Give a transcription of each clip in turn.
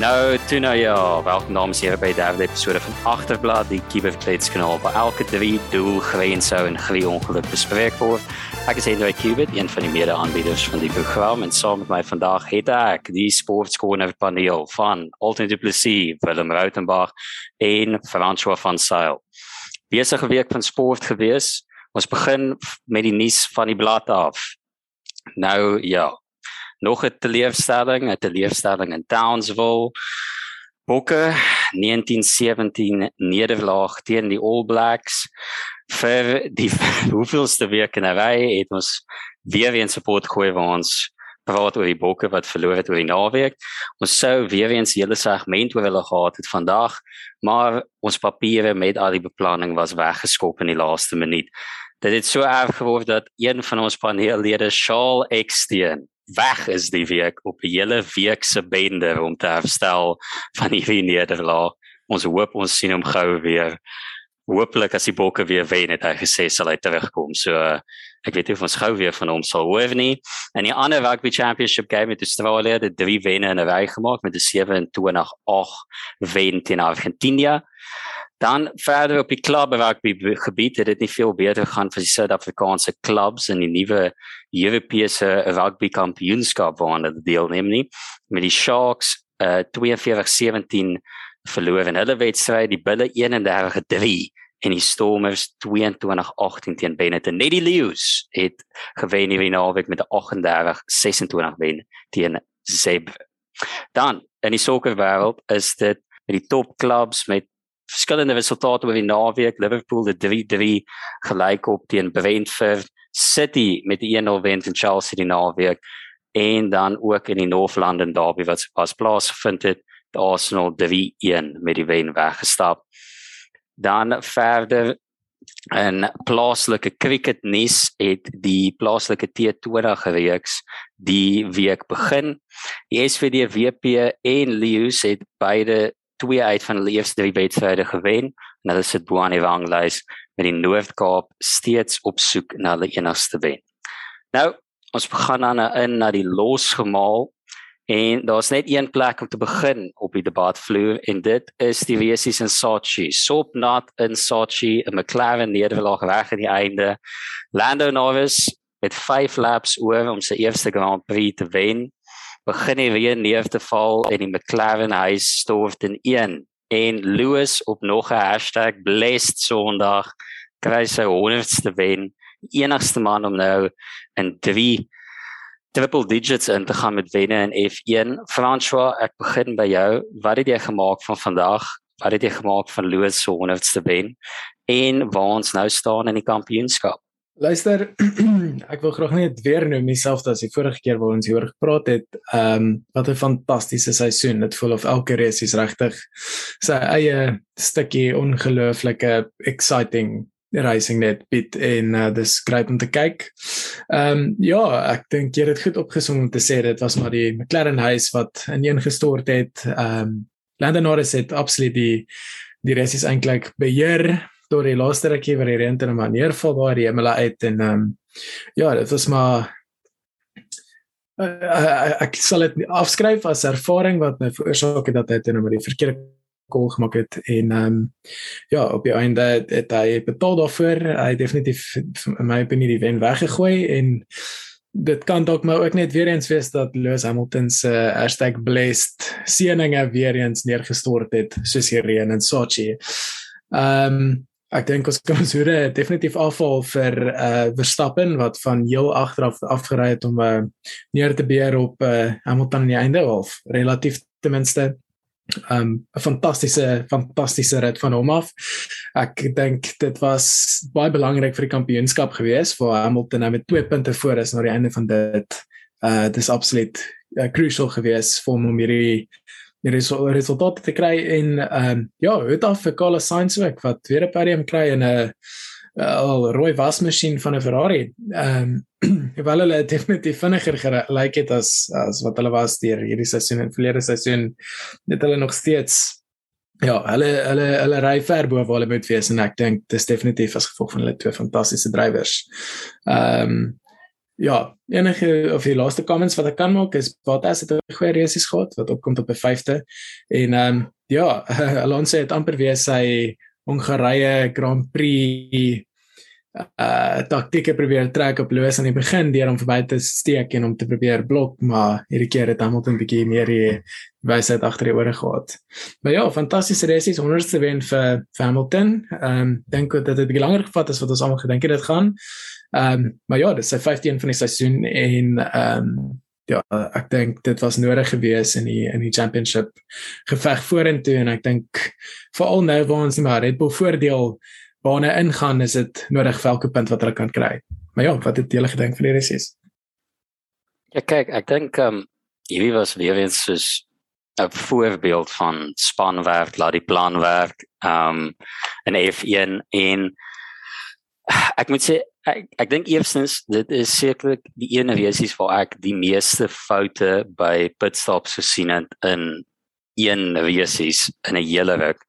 Nou, toe nou ja, welkom dames en here by die derde episode van Agterblad, die Kiberplates kanaal waar elke drie doel grense en grie ongeluk bespreek word. Ek is Hendrik Kubit, een van die mede-aanbieders van die program en saam met my vandag het ek die sportskoner paneel van Du Plessis, Willem Rautenbach en François van Sail. Besige week van sport gewees. Ons begin met die nuus van die blad af. Nou ja, nog 'n teleurstelling, 'n teleurstelling in Townsville. Bokke 1917 nederlaag teen die All Blacks vir die hoeveelste week in 'n ry het ons weer eens support gooi waar ons praat oor die bokke wat verloor het oor die naweek. Ons sou weer eens hele segment oor hulle gehad het vandag, maar ons papiere met al die beplanning was weggeskop in die laaste minuut. Dit het so erg geword dat een van ons paneellede, Shaal Eksteen, weg is die week op 'n hele week se bende om te herstel van hierdie nederlaag. Ons hoop ons sien hom gou weer. Hooplik as die bokke weer wen het hy gesê sal hy terugkom. So ek weet nie of ons gou weer van hom sal hoor nie. En die ander rugby championship game met Australië het drie wenne in 'n ry gemaak met 'n 27-8 wen teen Argentinië. Dan verder op die klub rugby gebied het dit nie veel beter gaan vir die Suid-Afrikaanse klubs in die nuwe Europese rugby kampioenskap waaraan hulle deelneem nie. Met die Sharks uh, 42-17 verloor in hulle wedstryd, die Bulle 31-3 en die Stormers 22-18 teen Benetton. Net die Lions het gewen hierdie naweek met 'n 38-26 wen teen Zebra. Dan in die sokkerwêreld is dit met die topklubs met verskillende resultate oor die naweek. Liverpool het 3-3 gelyk op teen Brentford City met die 1-0 wen teen Chelsea die naweek en dan ook in die North London derby wat pas plaasgevind het, Arsenal 3-1 met die wen weggestap. Dan verder en plaaslike cricket nuus het die plaaslike T20 reeks die week begin. Die SVD-WP en Lions het beide twee uit van hulle eerste drie wedstryde gewen en hulle sit bo aan die ranglys met die Noord-Kaap steeds op soek na hulle enigste wen. Nou, ons begin dan in na die losgemaal en daar's net een plek om te begin op die debatvloer en dit is die Wesies in Sochi. Sop not in Sochi, 'n McLaren nederlaag reg aan die einde. Lando Norris met 5 laps oor om sy eerste Grand Prix te wen begin hy weer neer te val en die McLaren huis stort in een. En Lewis op nog 'n hashtag blessed sondag kry sy 100ste wen. Enigste man om nou in 3 triple digits in te gaan met wenne in F1 François ek begin by jou. Wat het jy gemaak van vandag? Wat het jy gemaak van Lewis se 100ste wen? En waar ons nou staan in die kampioenskap Luister, ek wil graag net weer noem myself as die vorige keer waar ons hieroor gepraat het. Ehm um, wat 'n fantastiese seisoen. Dit voel of elke race is regtig sy eie stukkie ongelooflike exciting racing net bit en uh, dis great om te kyk. Ehm um, ja, ek dink jy het dit goed opgesom om te sê dit was maar die McLaren huis wat ineengestort het. Ehm um, Lando Norris het absoluut die die race is eintlik beheer tot die laaste rukkie waar die reën in 'n manier val waar die hemel uit en ehm um, ja, dit was maar uh, ek sal dit afskryf as ervaring wat my veroorsaak het dat hy net maar die verkeerde kol gemaak het en ehm um, ja, op die einde het hy betaal daarvoor. Hy definitief in my opinie die wen weggegooi en dit kan dalk maar ook net weer eens wees dat Lewis Hamilton se uh, #blessed seëninge weer eens neergestort het soos hier reën in Sochi. Ehm um, ek dink ons kan ons hoede definitief afval vir uh Verstappen wat van heel agteraf afgery het om uh neer te beer op uh Hamilton aan die einde half relatief ten minste um 'n fantastiese fantastiese rit van hom af. Ek dink dit was baie belangrik vir die kampioenskap gewees vir Hamilton nou met 2 punte voor is na die einde van dit. Uh dis absoluut uh, crucial gewees vir hom om hierdie die resultate te kry en ehm um, ja, het af vir Carlos Sainz ook wat weer 'n podium kry in 'n al rooi wasmasjien van 'n Ferrari. Ehm um, wel hulle definitief vinniger gelyk het as as wat hulle was deur hierdie seisoen en verlede seisoen. Net hulle nog steeds ja, hulle hulle hulle ry ver bo waar hulle moet wees en ek dink dis definitief as gevolg van hulle twee fantastiese drywers. Ehm um, ja, enige of die laaste comments wat ek kan maak is Bottas het 'n goeie race gehad wat opkom tot by 5de. En ehm um, ja, Alonso het amper weer sy Hongarye Grand Prix uh taktieke probeer trek op Lewis aan die begin deur hom verby te steek en om te probeer blok, maar hierdie keer het Hamilton bietjie meer die wysheid agter die ore gehad. Maar ja, fantastiese race, 100ste wen vir, vir Hamilton. Ehm um, dink dat dit 'n bietjie langer gevat as wat ons almal gedink het dit gaan. Ehm um, maar ja, dis sy 15 van die seisoen en ehm um, ja, ek dink dit was nodig geweest in die in die championship geveg vorentoe en ek dink veral nou waar ons nie maar Red Bull voordeel bane ingaan, is dit nodig vir elke punt wat hulle kan kry. Maar ja, wat het julle gedink van die resies? Ja, kyk, ek dink ehm um, hierdie was weer eens soos 'n voorbeeld van spanwerk, laat die plan werk, ehm um, in F1 en ek moet sê ek ek dink eerstens dit is sekerlik die ene resies waar ek die meeste foute by pitstops gesien het in een resies in 'n hele ruk.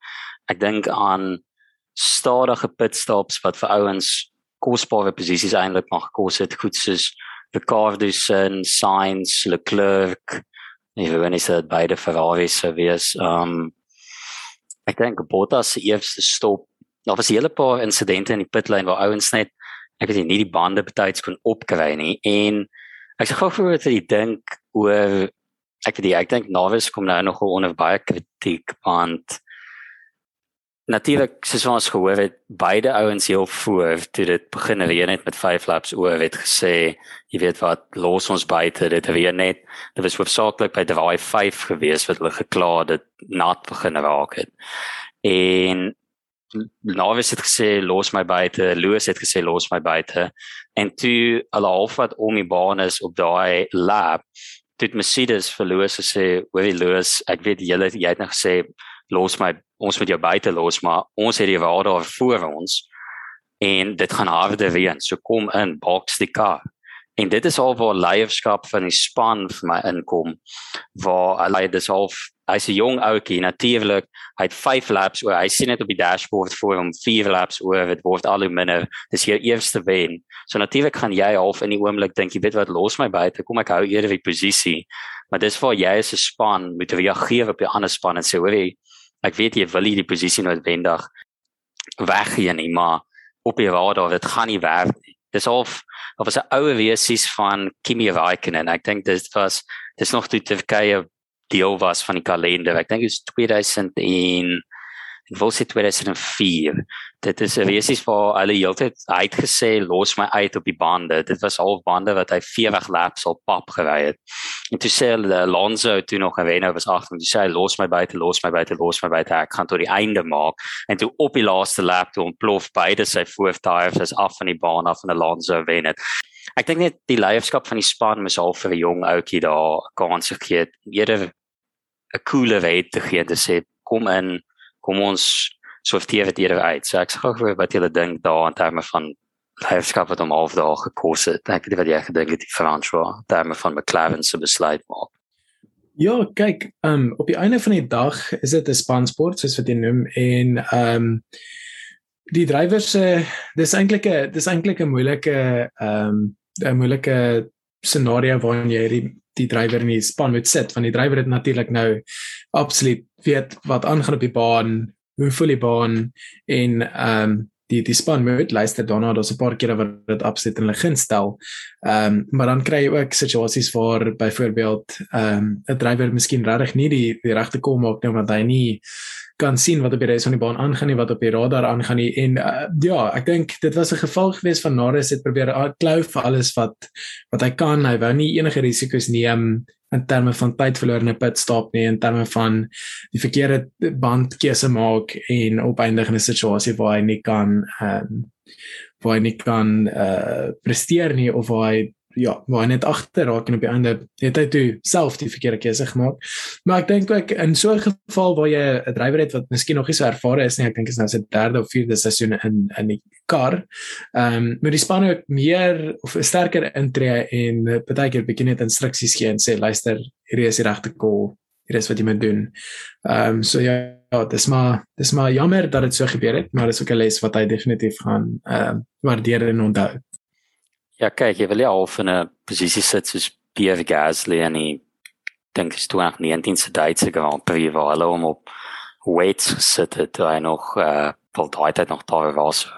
Ek dink aan stadige pitstops wat vir ouens kosbare posisies eintlik mag kos het. Goed soos Ricardo se Sainz Leclerc is dit beide Ferrari se wees um ek dink Bottas se eerste stop daar was 'n hele paar insidente in die pitlane waar ouens net ek weet nie die bande betyds kon opkry nie. En ek sê gou vir wat jy dink oor ek weet ek dink Norris kom nou nog onder baie kritiek want natuurlik soos ons gehoor het beide ouens heel voor. Toe dit begin reën het met 5 laps oor het gesê jy weet wat los ons buite dit reën net. Dit was hoofsaaklik by draai 5 gewees wat hulle gekla dit nat begin raak het. En Norris het gesê los my buite Lewis het gesê los my buite en toe hulle halfpad om die baan is op daai lap dit Mercedes vir Lewis gesê hoorie Lewis ek weet het jy het nog gesê los my ons moet jou buite los maar ons het die radar voor ons en dit gaan harde reën so kom in box die kar. En dit is al waar leierskap van die span vir my inkom waar hy dis half hy's 'n jong ouetjie natuurlik hy het 5 laps oor hy sien dit op die dashboard voor hom 4 laps oor dit word al hoe minder dis hier eerste wen. So natuurlik gaan jy half in die oomblik dink jy weet wat los my buite kom ek hou eerder die posisie. Maar dis waar jy as 'n span moet reageer op die ander span en sê hoorie ek weet jy wil nie die posisie noodwendig weggee nie, maar op die radar dit gaan nie werk nie. Dis of of was 'n oue wesies van Kimi Raikkonen. Ek dink dit was dis nog toe Turkye deel was van die kalender. Ek dink dit is 2001 en was dit 2004 dit is 'n resies waar hulle heeltyd uitgesê los my uit op die bande. Dit was al bande wat hy 40 laps op pap gery het. En toe sê hulle Alonso toe nog en Renault was agter en toe sê hy los my buite los my buite los my buite ek gaan tot die einde maak. En toe op die laaste lap toe ontplof beide sy voortyres is af van die baan af en Alonso wen dit ek dink net die leierskap van die span moes al vir 'n jong ouetjie daar kans gegee het eerder 'n cooler way te gee te sê kom in kom ons sorteer dit eerder uit. So ek sê gou wat julle dink daar in terme van leierskap wat om half daar gekos het. Ek weet wat jy gedink het die François terme van McLaren se besluit maak. Ja, kyk, um op die einde van die dag is dit 'n spansport soos wat jy noem en um die drywers se uh, dis eintlik 'n dis eintlik 'n moeilike um 'n moeilike scenario waarin jy die die drywer in die span moet sit want die drywer het natuurlik nou absoluut weet wat aangaan op die baan hoe voel die baan en ehm um, die die span moet luister daarna daar's 'n paar kere wat dit opset en hulle gaan stel. Ehm um, maar dan kry jy ook situasies waar byvoorbeeld ehm um, 'n drywer miskien regtig nie die die regte kom maak nou want hy nie kan sien wat op die reis van die baan aangaan nie wat op die radar aangaan nie. En uh, ja ek dink dit was 'n geval gewees van Norris het probeer klou vir alles wat wat hy kan. Hy wou nie enige risiko's neem in terme van tyd verloor in 'n pitstop nie in terme van die verkeerde bandkeuse maak en in 'n situasie waar hy nie kan ehm um, waar hy nie kan uh presteer nie of waar hy ja, waar hy net agter raak en op die einde het hy toe self die verkeerde keuse gemaak. Maar ek dink ook in so 'n geval waar jy 'n drywer het wat miskien nog nie so ervare is nie, ek dink is nou sy derde of vierde seisoen in in die kar. Ehm um, moet die span ook meer of sterker intree en baie keer begin net instruksies gee en sê luister, hier is die regte call. Hier is wat jy moet doen. Ehm um, so ja, ja, dis maar dis maar jammer dat dit so gebeur het, maar dis ook 'n les wat hy definitief gaan ehm uh, waardeer en onthou. Ja, kyk, jy wil ja al in 'n posisie sit soos Pierre Gasly en hy dink is toe nog 19 se Duitse Grand Prix waar hulle hom op weights gesit het, hy nog uh wel daai tyd nog daar was.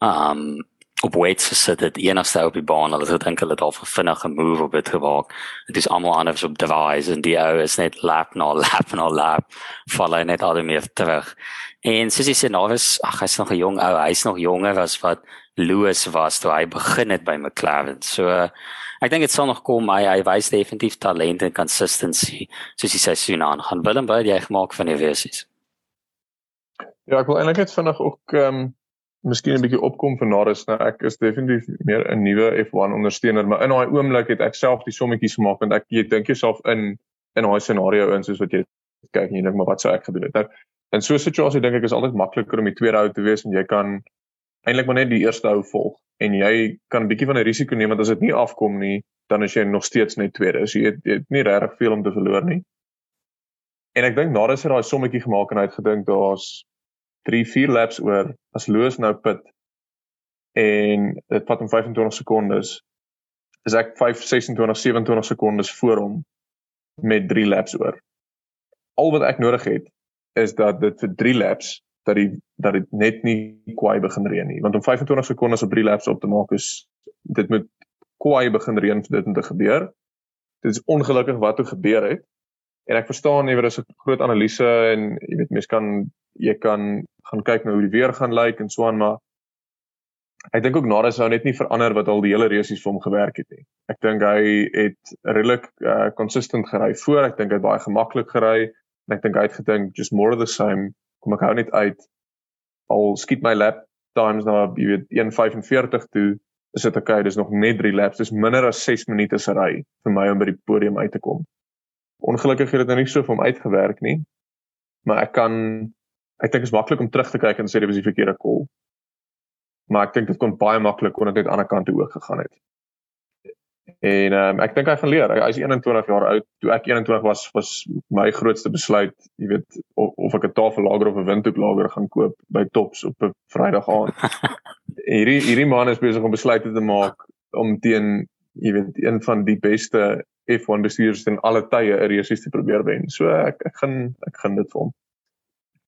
Um op weights gesit het enigste op die baan hulle het dink hulle het al 'n vinnige move op dit gemaak dit is almal anders op device en die ou is net lap na lap na lap val hy net al meer terug en soos jy sê Norris ag hy's nog 'n jong ou hy's nog jonger as wat Lewis was toe hy begin het by McLaren. So uh, ek dink dit sal nog kom. Hy hy wys definitief talent en consistency soos die seisoen aan gaan Willem baie jy gemaak van die versies? Ja ek wil eintlik net vinnig ook ehm um miskien 'n bietjie opkom vir Naris nou ek is definitief meer 'n nuwe F1 ondersteuner maar in daai oomblik het ek self die sommetjies gemaak want ek jy dink jouself in in daai scenario in soos wat jy kyk en jy dink maar wat sou ek gedoen het? Nou in so 'n situasie dink ek is altyd makliker om die tweede hou te wees en jy kan eintlik maar net die eerste hou volg. En jy kan 'n bietjie van 'n risiko neem want as dit nie afkom nie dan is jy nog steeds net tweede. So jy het, jy het nie regtig veel om te verloor nie. En ek dink Naris het daai sommetjie gemaak en hy het gedink daar's 3 4 laps oor as Loos nou pit en dit vat hom 25 sekondes is ek 5 26 27 sekondes voor hom met 3 laps oor. Al wat ek nodig het is dat dit vir 3 laps dat die dat dit net nie kwaai begin reën nie want om 25 sekondes op 3 laps op te maak is dit moet kwaai begin reën vir dit om te gebeur. Dit is ongelukkig wat toe gebeur het. En ek verstaan nie wat is 'n groot analise en jy weet mense kan jy kan gaan kyk na hoe die weer gaan lyk en so aan maar ek dink ook Nadas sou net nie verander wat al die hele resies vir hom gewerk het nie. Ek dink hy het redelik uh, consistent gery voor. Ek dink hy het baie gemaklik gery ek dink hy het gedink just more of the same. Kom ek hou net uit al skiet my lap times na jy weet 1:45 toe is dit okay, dis nog net 3 laps. Dis minder as 6 minute se ry vir my om by die podium uit te kom. Ongelukkig het dit nou nie so vir hom uitgewerk nie. Maar ek kan ek dink is maklik om terug te kyk en sê dit was die verkeerde call. Maar ek dink dit kon baie maklik kon dit aan die ander kant toe ook gegaan het. En ehm um, ek dink hy gaan leer. Hy is 21 jaar oud. Toe ek 21 was, was my grootste besluit, jy weet, of, of ek 'n tafellager of 'n windhoeklager gaan koop by Tops op 'n Vrydag aand. hierdie hierdie man is besig om besluite te maak om teen jy weet een van die beste F1 bestuurders in alle tye 'n race te probeer wen. So ek ek gaan ek gaan dit vir hom.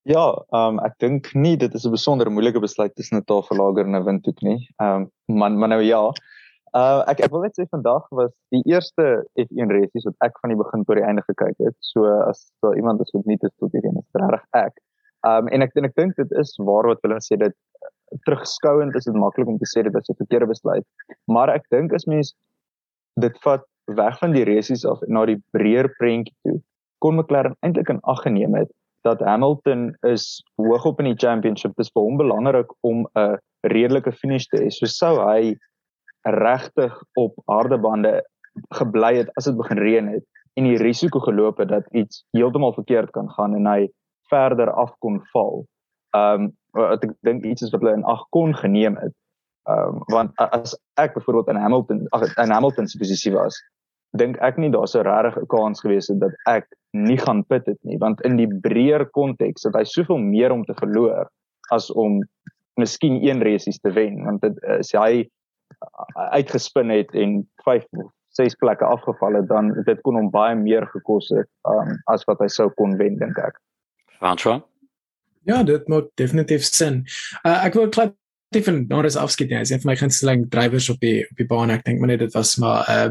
Ja, ehm um, ek dink nie dit is 'n besonder moeilike besluit tussen 'n tafellager en 'n windhoek nie. Ehm um, maar maar nou ja. Uh ek ek wil net sê vandag was die eerste F1 races wat ek van die begin tot die einde gekyk het. So as so iemand is wat nie te tot hierdie is regtig ek. Um, en ek en ek dink dit is waar wat hulle sê dit terugskouend is dit maklik om te sê dit was 'n verkeerde besluit. Maar ek dink as mens dit vat weg van die races af na die breër prentjie toe, kon McLaren eintlik in ag geneem het dat Hamilton is hoog op in die championship. Dit is vir hom belangrik om 'n redelike finish te hê. So sou hy regtig op harde bande gebly het as dit begin reën het en die risiko geloop het dat iets heeltemal verkeerd kan gaan en hy verder af kon val. Ehm um, ek dink iets is wat hulle in ag kon geneem het. Ehm um, want as ek byvoorbeeld in Hamilton ag in Hamilton se posisie was, dink ek nie daar's 'n regte kans gewees het dat ek nie gaan pit het nie want in die breër konteks het hy soveel meer om te verloor as om miskien een resies te wen want dit is hy uitgespin het en 5 6 plekke afgeval het dan dit kon hom baie meer gekos het um, as wat hy sou kon wen dink ek. François? Ja, dit maak definitief sin. Uh, ek wil klop Stephen Norris afskiet nie. Hy sê vir my gunsteling drywers op die op die baan. Ek dink maar net dit was maar uh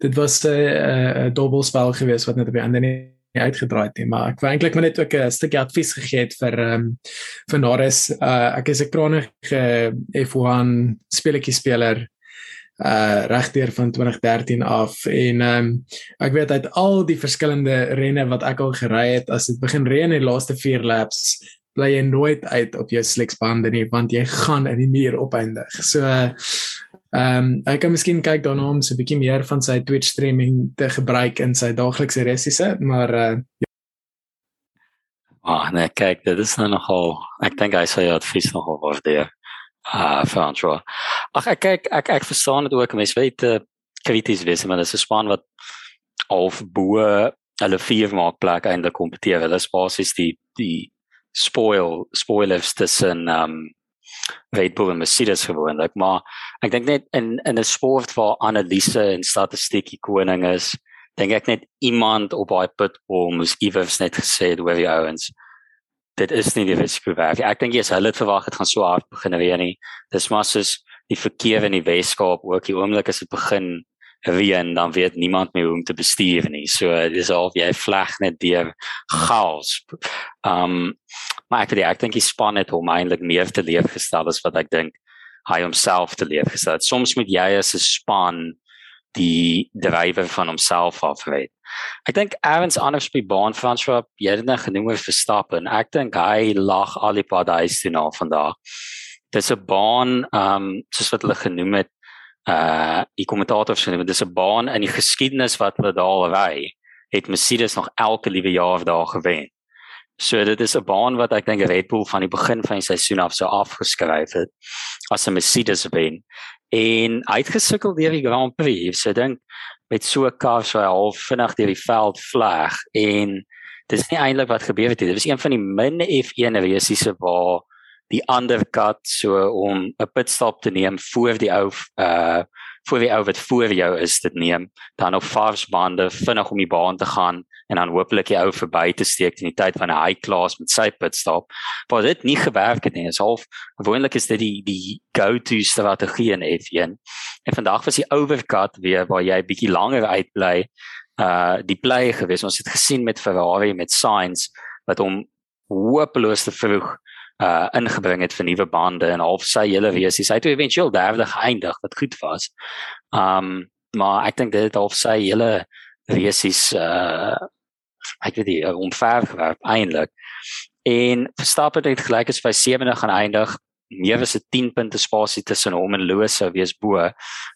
dit was 'n uh, uh, dubbelspel geweest wat net op die einde nie uitgedraai het nie, maar ek wou eintlik maar net ook 'n stukkie advies gegee het vir ehm um, vir Norris. Uh ek is 'n kronige F1 speletjie speler uh regdeur van 2013 af en ehm um, ek weet uit al die verskillende renne wat ek al gery het as dit begin reën in die laaste 4 laps bly jy nooit uit op jou sliksbande nie want jy gaan in die muur opeindig. So uh Ehm um, ek kan miskien kyk daarna om so 'n bietjie meer van sy Twitch streaming te gebruik in sy daaglikse resiese, maar uh ja. Ah, nee, kyk, dit is nou nogal ek dink hy hy het vis nogal waardeer. Ah, uh, François. Ag ek kyk ek ek verstaan dit ook, mense weet uh, krities wees, maar dit is 'n span wat of bo hulle vier maak plek eintlik kompeteer. Hulle is basies die die spoil spoilers tussen ehm um, Red Bull en Mercedes gewoonlik, maar ek dink net in in 'n sport waar analise en statistiek koning is, dink ek net iemand op daai pit om moes iewers net gesê het oor die ouens. Dit is nie die risiko werd. Ek dink jy is hulle verwag het gaan so hard begin reën nie. Dis maar soos die verkeer in die Weskaap ook die oomblik as dit begin reën dan weet niemand meer hoe om te bestuur nie. So dis al jy vleg net deur chaos. Um maar ek, ek dink die span het hom eintlik meer te leef gestel as wat ek dink hy homself te leef gestel. Soms moet jy as 'n span die drywer van homself af weet. Ek dink Evans anders by baan François, jy het net genoem oor Verstappen. Ek dink hy lag al die pad huis toe na vandag. Dis 'n baan ehm um, soos wat hulle genoem het uh die kommentators genoem, dis 'n baan in die geskiedenis wat hulle daar ry, het Mercedes nog elke liewe jaar daar gewen. So dit is 'n baan wat ek dink Red Bull van die begin van die seisoen af so afgeskryf het as 'n Mercedes wen en hy het gesukkel deur die Grand Prix. So dink met so 'n kar so half vinnig deur die veld vleg en dis nie eintlik wat gebeur het nie. Dit was een van die min F1 resiese waar die ander kat so om 'n pitstop te neem voor die ou uh voor die ou wat voor jou is dit neem dan op vars bande vinnig om die baan te gaan en dan hopelik die ou verby te steek in die tyd van 'n high class met sy pitstop. Maar dit nie gewerk het nie. Is half gewoonlik is dit die die go-to strategie in F1. En vandag was die overcut weer waar jy bietjie langer uitbly uh die play gewees. Ons het gesien met Ferrari met Sainz wat hom hopeloos te vroeg uh ingebring het vir nuwe bande en half sy hele wees. Hy het eventueel derde geëindig wat goed was. Um maar ek dink dit het half sy hele wees uh ek weet nie omver gewerp eintlik. En Verstappen het gelyk as by 70 gaan eindig. Meer as 'n 10 punte spasie tussen hom en Lewis sou wees bo.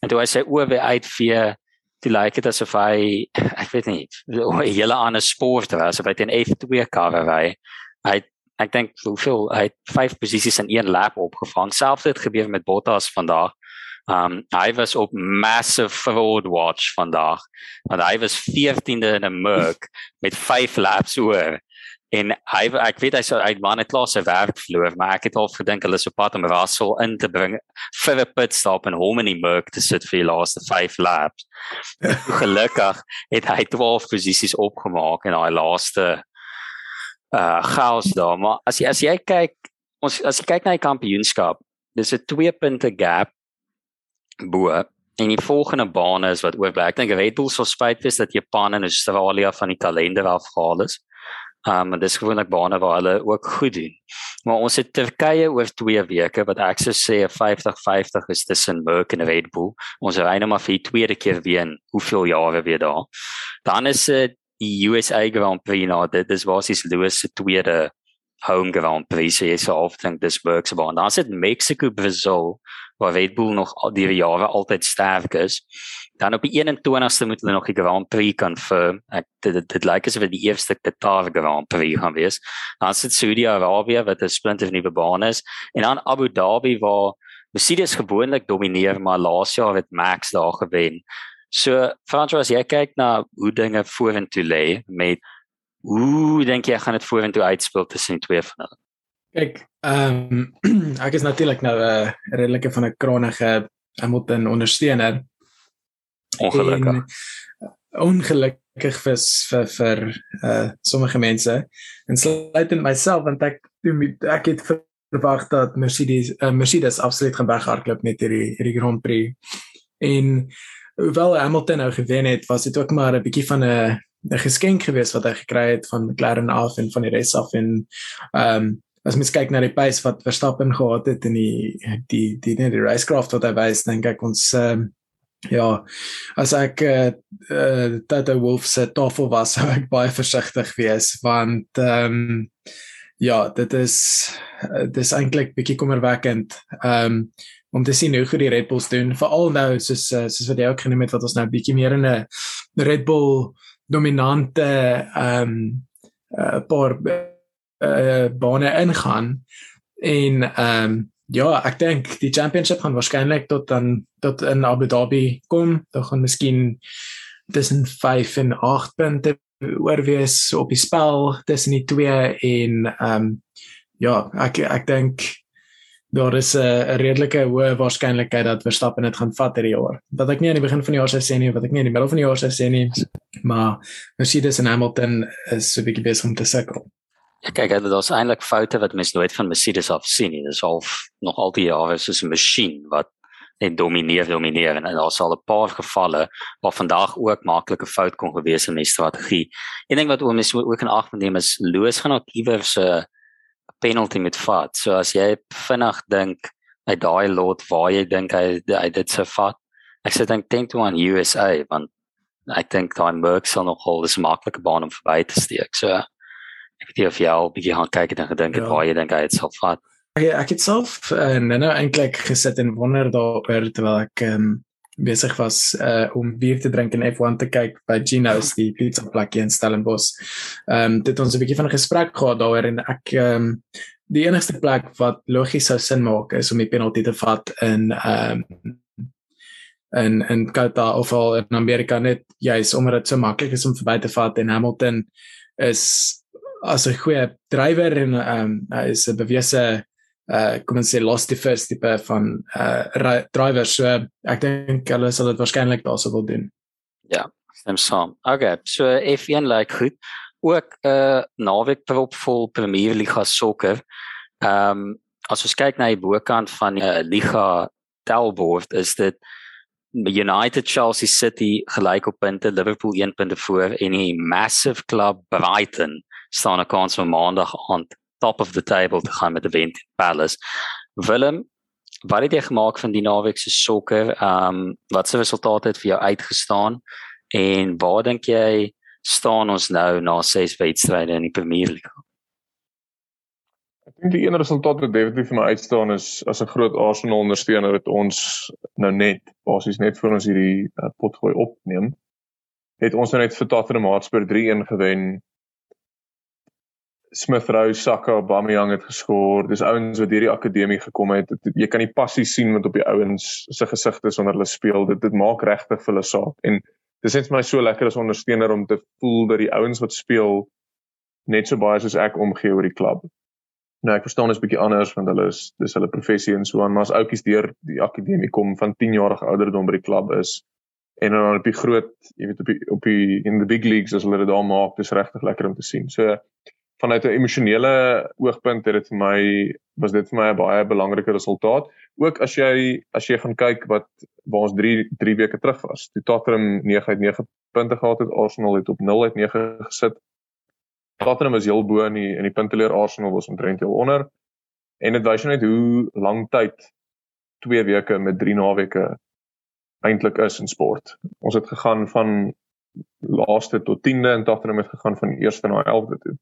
En toe hy sy oë weer uitvee die lyk dit asof hy ek weet nie 'n hele ander sport was of hy 'n F2 kar ry. Hy ek dink hoeveel hy het vyf posisies in een lap opgevang. Selfs dit gebeur met Bottas vandag. Um hy was op massive fraud watch vandag. Want hy was 14de in 'n Merc met 5 laps oor. En hy ek weet hy sou uit man het klaar sy werk verloor, maar ek het al gedink hulle sou pad om Russell in te bring vir 'n pit stop en hom in die Merc te sit vir die laaste 5 laps. Gelukkig het hy 12 posisies opgemaak in daai laaste uh chaos daar maar as jy as jy kyk ons as jy kyk na die kampioenskap dis 'n 2 punte gap bo en die volgende bane is wat oorbly ek dink Red Bull sou spyt wees dat Japan en Australië van die kalender afgehaal is. Um en dis gewoonlik bane waar hulle ook goed doen. Maar ons het Turkye oor 2 weke wat ek sou sê 'n 50-50 is tussen Merc en Red Bull. Ons ry nou maar vir die tweede keer weer in hoeveel jare weer daar. Dan is dit die USA Grand Prix nou dit is basies Lewis se tweede home Grand Prix so jy sou altyd dis Berks baan. Dan sit Mexico Brazil waar Red Bull nog al die jare altyd sterk is. Dan op die 21ste moet hulle nog die Grand Prix confirm. Ek dit dit, dit lyk asof dit die eerste Qatar Grand Prix gaan wees. Dan sit Saudi-Arabië wat 'n splinter nuwe baan is. En dan Abu Dhabi waar Mercedes gewoonlik domineer maar laas jaar het Max daar gewen So François, as jy kyk na hoe dinge vorentoe lê met hoe dink jy gaan dit vorentoe uitspeel tussen die twee van hulle? Kyk, ehm um, ek is natuurlik nou 'n uh, redelike van 'n kronige Hamilton ondersteuner. Ongelukkig. En, ongelukkig vir vir vir uh sommige mense en sluitend myself want ek ek het verwag dat Mercedes uh, Mercedes absoluut gaan weghardloop met hierdie hierdie Grand Prix. En hoewel Hamilton nou gewen het, was dit ook maar 'n bietjie van 'n 'n geskenk geweest wat hy gekry het van McLaren af en van die res af en ehm um, as mens kyk na die pace wat Verstappen gehad het in die die die die, die racecraft wat hy wys, dink ek ons ehm um, ja, as ek eh uh, Toto Wolff se tafel was, sou ek baie versigtig wees want ehm um, ja, dit is dit is eintlik bietjie kommerwekkend. Ehm um, om te sien hoe goed die Red Bulls doen veral nou soos eh, soos wat jy ook genoem het wat ons nou bietjie meer in 'n Red Bull dominante ehm um, 'n uh, paar uh, bane ingaan. En ehm um, ja ek dink die championship gaan waarskynlik tot dan tot in Abu Dhabi kom. Dan gaan miskien tussen 5 en 8 punte oor wees op die spel tussen die twee en ehm um, ja ek ek dink daar is 'n uh, redelike hoë waarskynlikheid dat Verstappen dit gaan vat hierdie jaar. Wat ek nie aan die begin van die jaar sou sê nie, wat ek nie in die middel van die jaar sou sê nie, maar Mercedes en Hamilton is so 'n bietjie besig om te sukkel. Ja, kyk, dit is eintlik foute wat mens nooit van Mercedes af sien nie. Dit is al nog al die jare soos 'n masjien wat net domineer, domineer en daar sal 'n paar gevalle waar vandag ook maklike fout kon gewees in die strategie. Een ding wat oom is ook in ag neem is Loos gaan ook iewers 'n uh, penalty met vat. So as jy vinnig dink hy daai lot waar jy dink hy hy dit se vat. Ek sê dink dink toe aan USA want ek dink daai Merc sal nog hol dis 'n maklike baan om verby te steek. So ek weet nie of jy al bietjie gaan kyk en gedink het ja. waar jy dink hy dit sal vat. Ek ek het self uh, nou eintlik gesit en wonder daaroor terwyl ek um, besig was uh, om bier te drink en F1 te kyk by Gino's die pizza plekkie in Stellenbosch. Ehm um, dit ons 'n bietjie van 'n gesprek gehad daaroor en ek ehm um, die enigste plek wat logies sou sin maak is om die penalty te vat in ehm um, en en Qatar of al in Amerika net juis omdat dit so maklik is om verby te vat en Hamilton is as 'n goeie drywer en ehm um, hy is 'n bewese uh kom ons sê lost the first tipe van uh drivers so ek dink hulle sal dit waarskynlik daarso wil doen. Ja, stem saam. Okay, so F1 lyk like goed. Ook 'n uh, naweek propvol Premier Liga sokker. Ehm um, as ons kyk na die bokant van die uh, liga tellbord is dit United Chelsea City gelyk op punte, Liverpool 1 punte voor en die massive club Brighton staan 'n kans vir maandag aand top of the table te gaan met Event Palace. Willem, wat het jy gemaak van die naweek se sokker? Ehm um, wat se resultate het vir jou uitgestaan en waar dink jy staan ons nou na ses wedstryde in die Premier League? Ek dink die een resultaat wat definitief vir my uitstaan is as 'n groot Arsenal ondersteuner wat ons nou net basies net vir ons hierdie uh, potgooi opneem. Het ons nou net vir Tottenham Hotspur 3-1 gewen Smith Rowe, Saka, Aubameyang het geskor. Dis ouens wat hierdie akademie gekom het. Jy kan die passie sien wat op die ouens se gesigte is wanneer hulle speel. Dit dit maak regtig vir hulle saak. En dis net vir my so lekker as ondersteuner om te voel dat die ouens wat speel net so baie soos ek omgee oor die klub. Nou ek verstaan dit is bietjie anders want hulle is dis hulle professie en so aan, maar as ouetjies deur die akademie kom van 10 jarige ouderdom by die klub is en dan op die groot, jy weet op die op die in the big leagues as hulle dit daar maak, dis regtig lekker om te sien. So vanuit 'n emosionele oogpunt het dit vir my was dit vir my 'n baie belangrike resultaat. Ook as jy as jy gaan kyk wat waar ons 3 3 weke terug was. Toe Tottenham 9 uit 9 punte gehad het, Arsenal het op 0 uit 9 gesit. Tottenham was heel bo in die in die punteleer, Arsenal was omtrent heel onder. En dit wys net hoe lank tyd 2 weke met 3 naweke eintlik is in sport. Ons het gegaan van laaste tot 10de en Tottenham het gegaan van eerste na 11de toe.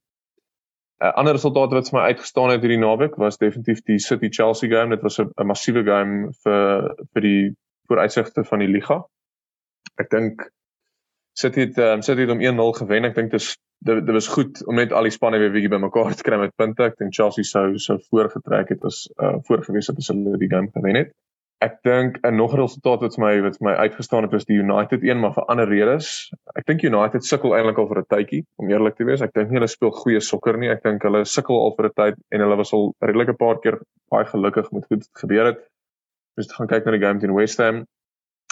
'n uh, ander resultaat wat vir my uitgestaan het hierdie naweek was definitief die City Chelsea game. Dit was 'n massiewe game vir vir die vooruitsigte van die liga. Ek dink City het um, City het om 1-0 gewen. Ek dink dit dit was goed om net al die spanne weer bietjie bymekaar te kry met punte. Ek dink Chelsea sou sou voorgetrek het as uh, voorgewees het as hulle die game gewen het ek dink 'n nog resultaat wat vir my wat vir my uitgestaan het was die United een maar vir ander redes. Ek dink United sukkel eintlik al vir 'n tydjie om eerlik te wees. Ek dink nie hulle speel goeie sokker nie. Ek dink hulle sukkel al vir 'n tyd en hulle was al redelik 'n paar keer baie gelukkig met goed gebeur het. Ons gaan kyk na die game teen West Ham.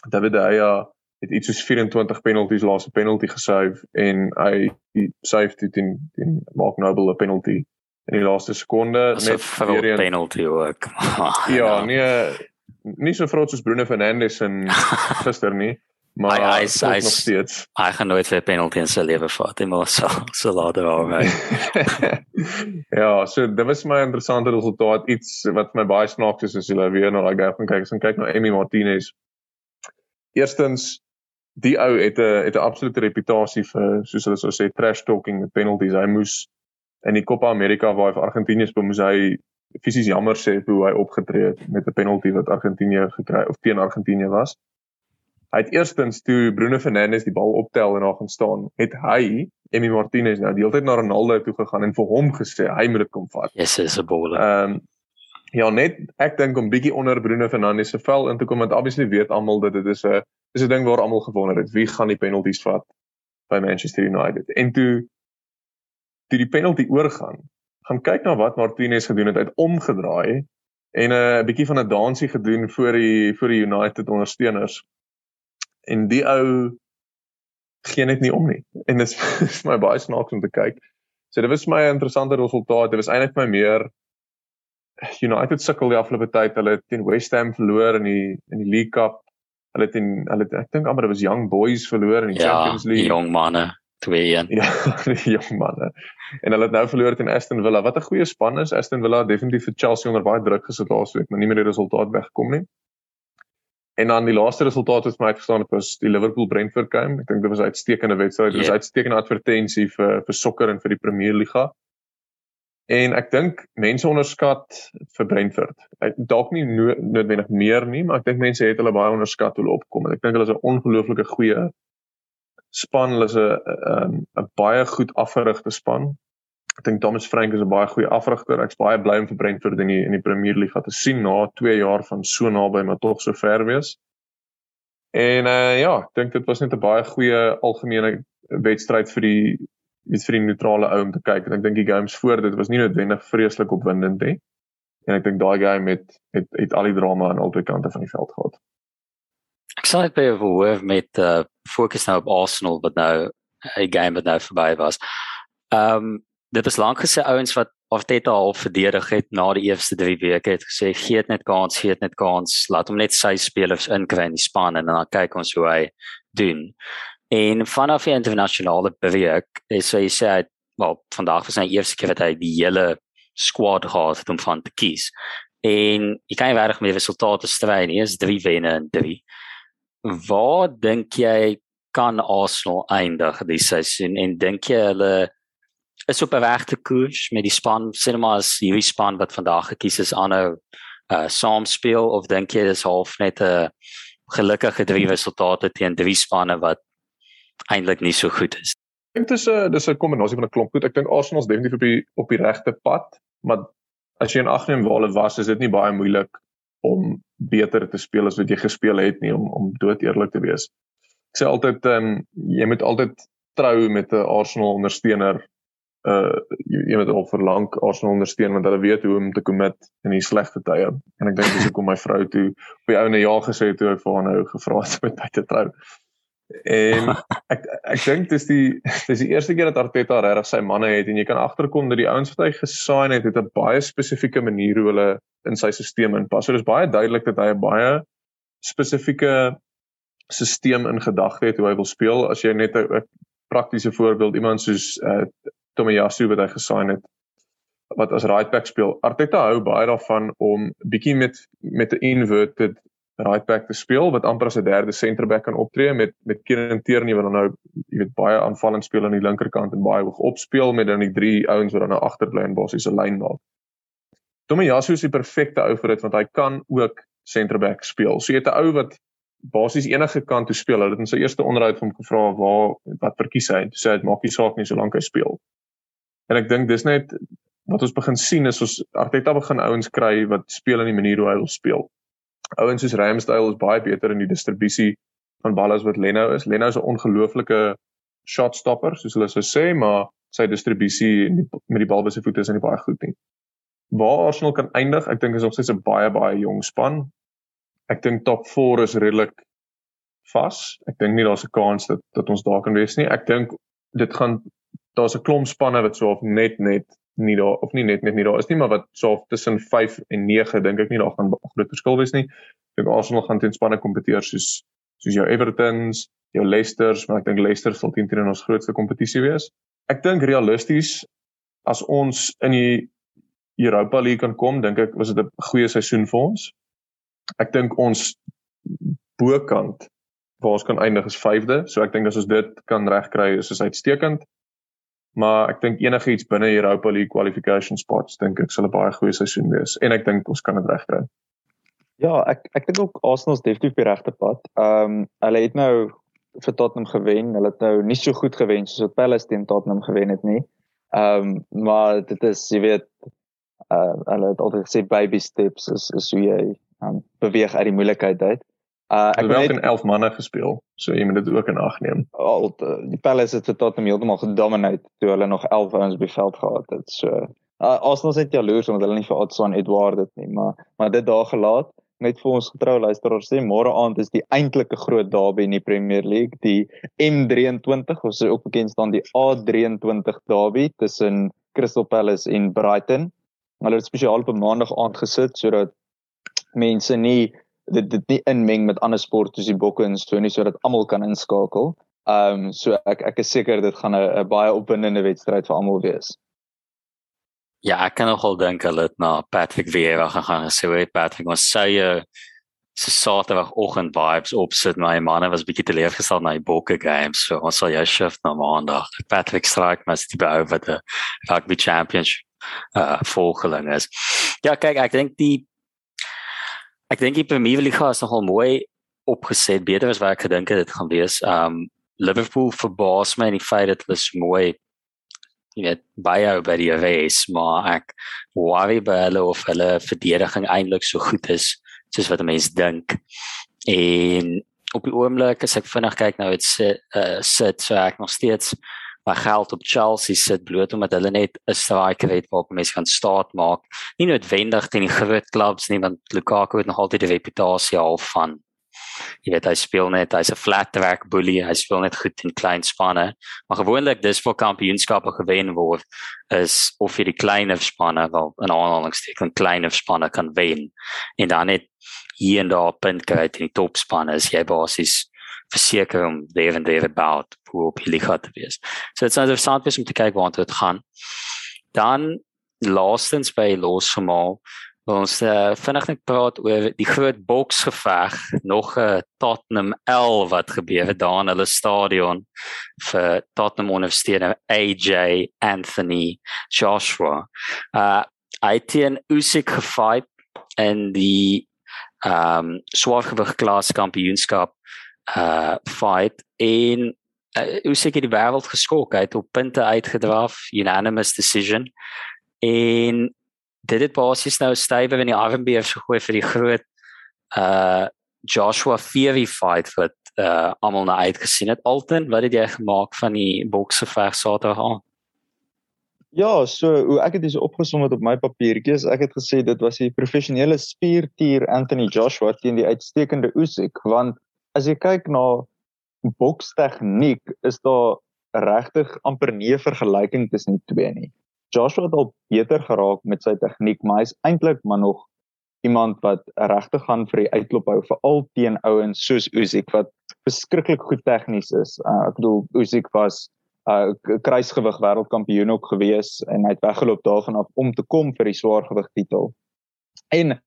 David De Gea het iets soos 24 penalties laaste penalty gesave en hy save dit in in Mark Noble 'n penalty in die laaste sekonde net vir 'n penalty ook. ja, nee nie so vrot soos Bruno Fernandes en gister nie, maar hy is hy nog steeds. Hy gaan nooit weer penalty in sy lewe vat, hy maar so so later al hy. ja, so dit was my interessante resultaat iets wat my baie snaaks is as jy weer na daai game gaan kyk, as jy kyk na Emi Martinez. Eerstens die ou het 'n het 'n absolute reputasie vir soos hulle sou sê trash talking met penalties. Hy moes in die Copa America waar hy vir Argentinië speel, moes hy fisies jammer sê hoe hy opgetree het met 'n penalty wat Argentinië gekry of teen Argentinië was. Hy het eerstens toe Bruno Fernandes die bal optel en daar gaan staan, het hy Emi Martinez nou die hele tyd na Ronaldo toe gegaan en vir hom gesê hy moet dit kom vat. Yes, is 'n baller. Ehm um, ja, net ek dink om bietjie onder Bruno Fernandes se vel in te kom want obviously weet almal dat dit is 'n is 'n ding waar almal gewonder het wie gaan die penalties vat by Manchester United. En toe toe die penalty oorgaan gaan kyk na wat Martinez gedoen het uit omgedraai en 'n uh, bietjie van 'n dansie gedoen vir die vir die United ondersteuners. En die ou gee net nie om nie. En dit is vir my baie snaaks om te kyk. So dit was my interessante resultaat. Dit was eintlik my meer United sukkel die afgelope tyd. Hulle het teen West Ham verloor in die in die League Cup. Hulle het in hulle het, ek dink amper dit was Young Boys verloor in die ja, Champions League. Ja, jong manne. 2-1. Ja, die jong manne. En hulle het nou verloor teen Aston Villa. Wat 'n goeie span is. Aston Villa definitief vir Chelsea onder baie druk gesit laasweek, maar nie meer die resultaat weggekom nie. En dan die laaste resultaat wat vir my uitgestaan het was die Liverpool Brentford game. Ek dink dit was 'n uitstekende wedstryd. Dit was 'n yeah. uitstekende advertensie vir vir sokker en vir die Premier Liga. En ek dink mense onderskat vir Brentford. Dalk nie no noodwendig meer nie, maar ek dink mense het hulle baie onderskat hoe hulle opkom. Ek dink hulle is 'n ongelooflike goeie span, hulle is 'n 'n 'n baie goed afgerigte span. Ek dink Thomas Frank is 'n baie goeie afrigter. Ek's baie bly om vir Brentford in die in die Premier League te sien na 2 jaar van so naby maar tog so ver wees. En uh ja, ek dink dit was net 'n baie goeie algemene wedstryd vir die weet vir die neutrale ou om te kyk. En ek dink die games voor dit was nie noodwendig vreeslik opwindend nie. En ek dink daai game het het het al die drama aan albei kante van die veld gehad. Sal net baie verhoor met uh fokus nou op Arsenal wat nou 'n game wat nou verby was. Ehm um, dit is lank gesê ouens wat Arteta al verdedig het na die eerste 3 weke het gesê gee dit net kans, gee dit net kans, laat hom net sy spelers inkry in die span en dan kyk ons hoe hy doen. En vanaf die internasionale breek is hy sê hy wel vandag was sy eerste keer wat hy die hele squad gehad het om van te kies. En jy kan nie regtig met resultate stry nie, is 3 wenne en 3. Waar dink jy kan Arsenal eindig die seisoen en dink jy hulle is op 'n regte koers met die span Cinemas hierdie span wat vandag gekies is aanhou uh saam speel of dink jy dis half net 'n gelukkige drie resultate teen drie spanne wat eintlik nie so goed is. Ek dink dis 'n dis 'n kombinasie van 'n klomp goed. Ek dink Arsenal is definitief op die op die regte pad, maar as jy in ag neem waar hulle was, is dit nie baie moeilik om beter te speel as wat jy gespeel het nie om om dood eerlik te wees. Ek sê altyd ehm um, jy moet altyd trou met 'n Arsenal ondersteuner uh jy moet al verlang Arsenal ondersteun want hulle weet hoe om te commit in die slegte tye. En ek dink dis hoekom my vrou toe op die ouene ja gesê het toe ek vir haar nou gevra het om met my te trou. En ek ek dink dis die dis die eerste keer dat Arteta regtig sy manne het en jy kan agterkom dat die ouens wat hy gesaai het het 'n baie spesifieke manier hoe hulle in sy stelsel inpas. So dis baie duidelik dat hy 'n baie spesifieke stelsel in gedagte het hoe hy wil speel. As jy net 'n praktiese voorbeeld iemand soos uh, Tomiyasu wat hy gesign het wat as right back speel. Arteta hou baie daarvan om bietjie met met 'n inverted right back te speel wat amper as 'n derde center back kan optree met met Kieran Tierney wat dan nou jy weet baie aanvallend speel aan die linkerkant en baie hoog opspeel met dan die drie ouens wat dan nou agterbly en basies 'n lyn maak. Tomiyasu is die perfekte ou vir dit want hy kan ook center back speel. So jy het 'n ou wat basies enige kant toe speel. Hulle het in sy eerste onderhoud van hom gevra waar wat verkies hy? Toe sê hy dit maak nie saak nie solank hy speel. En ek dink dis net wat ons begin sien is ons Arteta begin ouens kry wat speel in die manier hoe hy wil speel. Ouens soos Ramsdale is baie beter in die distribusie van balle as wat Leno is. Leno is 'n ongelooflike shot stopper soos hulle sou sê, maar sy distribusie met die bal by sy voete is nie baie goed nie. Waar Arsenal kan eindig, ek dink is nog steeds 'n baie baie jong span. Ek dink top 4 is redelik vas. Ek dink nie daar's 'n kans dat dat ons daar kan wees nie. Ek dink dit gaan daar's 'n klomp spanne wat so of net net nie daar of nie net net nie daar is nie, maar wat so of tussen 5 en 9 dink ek nie daar gaan groot verskil wees nie. Ek dink Arsenal gaan teen spanne kompeteer soos soos jou Evertons, jou Leicesters, maar ek dink Leicester sal teen teen ons grootste kompetisie wees. Ek dink realisties as ons in die Europa League kan kom, dink ek was dit 'n goeie seisoen vir ons. Ek dink ons bokant waar ons kan eindig is 5de, so ek dink as ons dit kan regkry is dit uitstekend maar ek dink enigiets binne Europa League qualification spots dink ek sal 'n baie goeie seisoen wees en ek dink ons kan dit regkry. Ja, ek ek dink ook Arsenal is definitief die regte pad. Ehm um, hulle het nou vir Tottenham gewen. Hulle het nou nie so goed gewen soos wat Palace teen Tottenham gewen het nie. Ehm um, maar dit is jy weet uh hulle het altyd gesê baby steps is is hoe jy um, beweeg uit die moeilikheid uit. Uh ek het in 11 manne gespeel, so jy moet dit ook in ag neem. Al die Palace het tot hom heeltemal gedomineer toe hulle nog 11 ouens op die veld gehad het. So uh, Arsenal se jaloers omdat hulle nie vir Adson Edward dit nie, maar maar dit daar gelaat met vir ons getrou luisteraars sê môre aand is die eintlike groot derby in die Premier League, die M23 of so ook bekend staan die A23 derby tussen Crystal Palace en Brighton. Hulle het spesiaal op maandag aand gesit sodat mense nie dit dit nie inmeng met ander sport soos die bokke en so nie sodat almal kan inskakel. Ehm um, so ek ek is seker dit gaan 'n baie opwindende wedstryd vir almal wees. Ja, ek kan nogal dink hulle het na Patrick Vieira gegaan en sê hoe Patrick ons sê jy se Saterdagoggend vibes opsit my manne was bietjie teleurgestel na die Bokke games so ons sal jou shift na maandag Patrick strike mas die bou wat die rugby championship uh volgeling is. Ja, kyk ek dink die ek dink die Premier League is nogal mooi opgeset beter as wat ek gedink het dit gaan wees. Um Liverpool verbaas my in die feit dat hulle so mooi jy weet baie by die race maar ek worry by hulle of hulle verdediging eintlik so goed is soos wat mense dink en op die oomblik as ek vinnig kyk nou dit sit uh, sit so ek nog steeds my geld op Chelsea sit bloot omdat hulle net 'n striker het waarop mense kan staat maak. Nie noodwendig teen die groot klubs nie want Lukaku het nog altyd die reputasie half van jy weet hy speel net hy's 'n flat track bully hy speel net goed in klein spanne. Maar gewoonlik dis vir kampioenskappe gewen word is of vir die kleiner spanne wel in aanhalingsteken kleiner spanne kan wen. En dan net hier en daar punt kry in die topspanne is jy basies verseker om weer en weer about hoe op die liga te wees so dit's nou interessant om te kyk waar dit gaan dan laastens by losgemal Ons uh, vinnig net praat oor die groot boksgeveg, nog 'n uh, Tottenham L wat gebeur het daar in hulle stadion vir Tottenham ondersteuner AJ Anthony Joshua. Uh het teen Usyk gefight in die ehm um, swaargewig klas kampioenskap uh fight in uh, Usyk het die wêreld geskok, hy het op punte uitgedraf, unanimous decision. En dit het basies nou stywe in die Armbeers gegooi vir die groot uh Joshua Fury fight wat uh almal na uitgesien het. Alton, wat het jy gemaak van die boksgeveg Saterdag? Ja, so hoe ek dit so opgesom het op my papiertjies, ek het gesê dit was die professionele spiertier Anthony Joshua teen die uitstekende Usyk, want as jy kyk na bokstegniek, is daar regtig amper nie vergelyking tussen die twee nie. Joshua het al beter geraak met sy tegniek, maar hy's eintlik maar nog iemand wat regtig gaan vir die uitklop hou vir al teen ouens soos Usyk wat beskiklik goed tegnies is. Uh, ek bedoel Usyk was 'n uh, kruisgewig wêreldkampioen ook gewees en hy het weggeloop daarvan af om te kom vir die swaargewig titel. En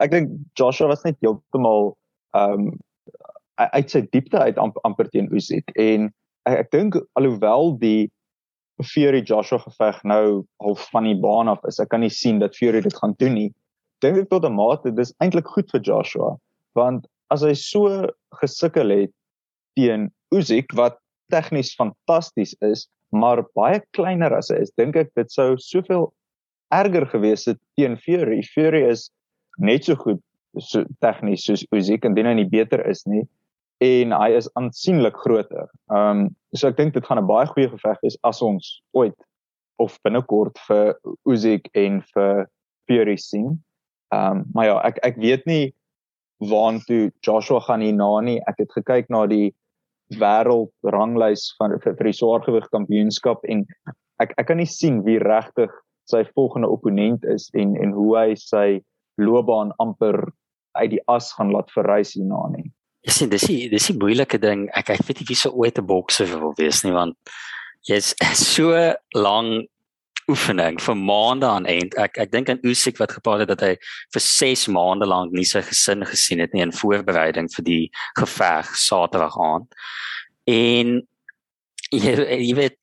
ek dink Joshua was net heeltemal ehm um, uit sy diepte uit amp, amper teen Usyk en ek, ek dink alhoewel die Fury Joshua geveg nou half van die baan af is. Ek kan nie sien dat Fury dit gaan doen nie. Dink ek tot 'n mate dis eintlik goed vir Joshua want as hy so gesukkel het teen Usyk wat tegnies fantasties is, maar baie kleiner as hy is, dink ek dit sou soveel erger gewees het teen Fury. Fury is net so goed so tegnies soos Usyk en dit nou nie beter is nie en hy is aansienlik groter. Ehm um, so ek dink dit gaan 'n baie goeie geveg wees as ons ooit of binnekort vir Usyk en vir Fury sien. Ehm um, maar ja, ek ek weet nie waantoe Joshua gaan hierna nie. Ek het gekyk na die wêreldranglys van vir, vir die swaargewig kampioenskap en ek ek kan nie sien wie regtig sy volgende opponent is en en hoe hy sy loopbaan amper uit die as gaan laat verrys hierna nie. Ek sien dis die dis die moeilike ding. Ek ek weet nie wie se ooit 'n bokser wil wees nie want jy's so lank oefening vir maande aan end. Ek ek dink aan Usyk wat gepraat het dat hy vir 6 maande lank nie sy gesin gesien het nie in voorbereiding vir die geveg Saterdag aand. En jy, jy weet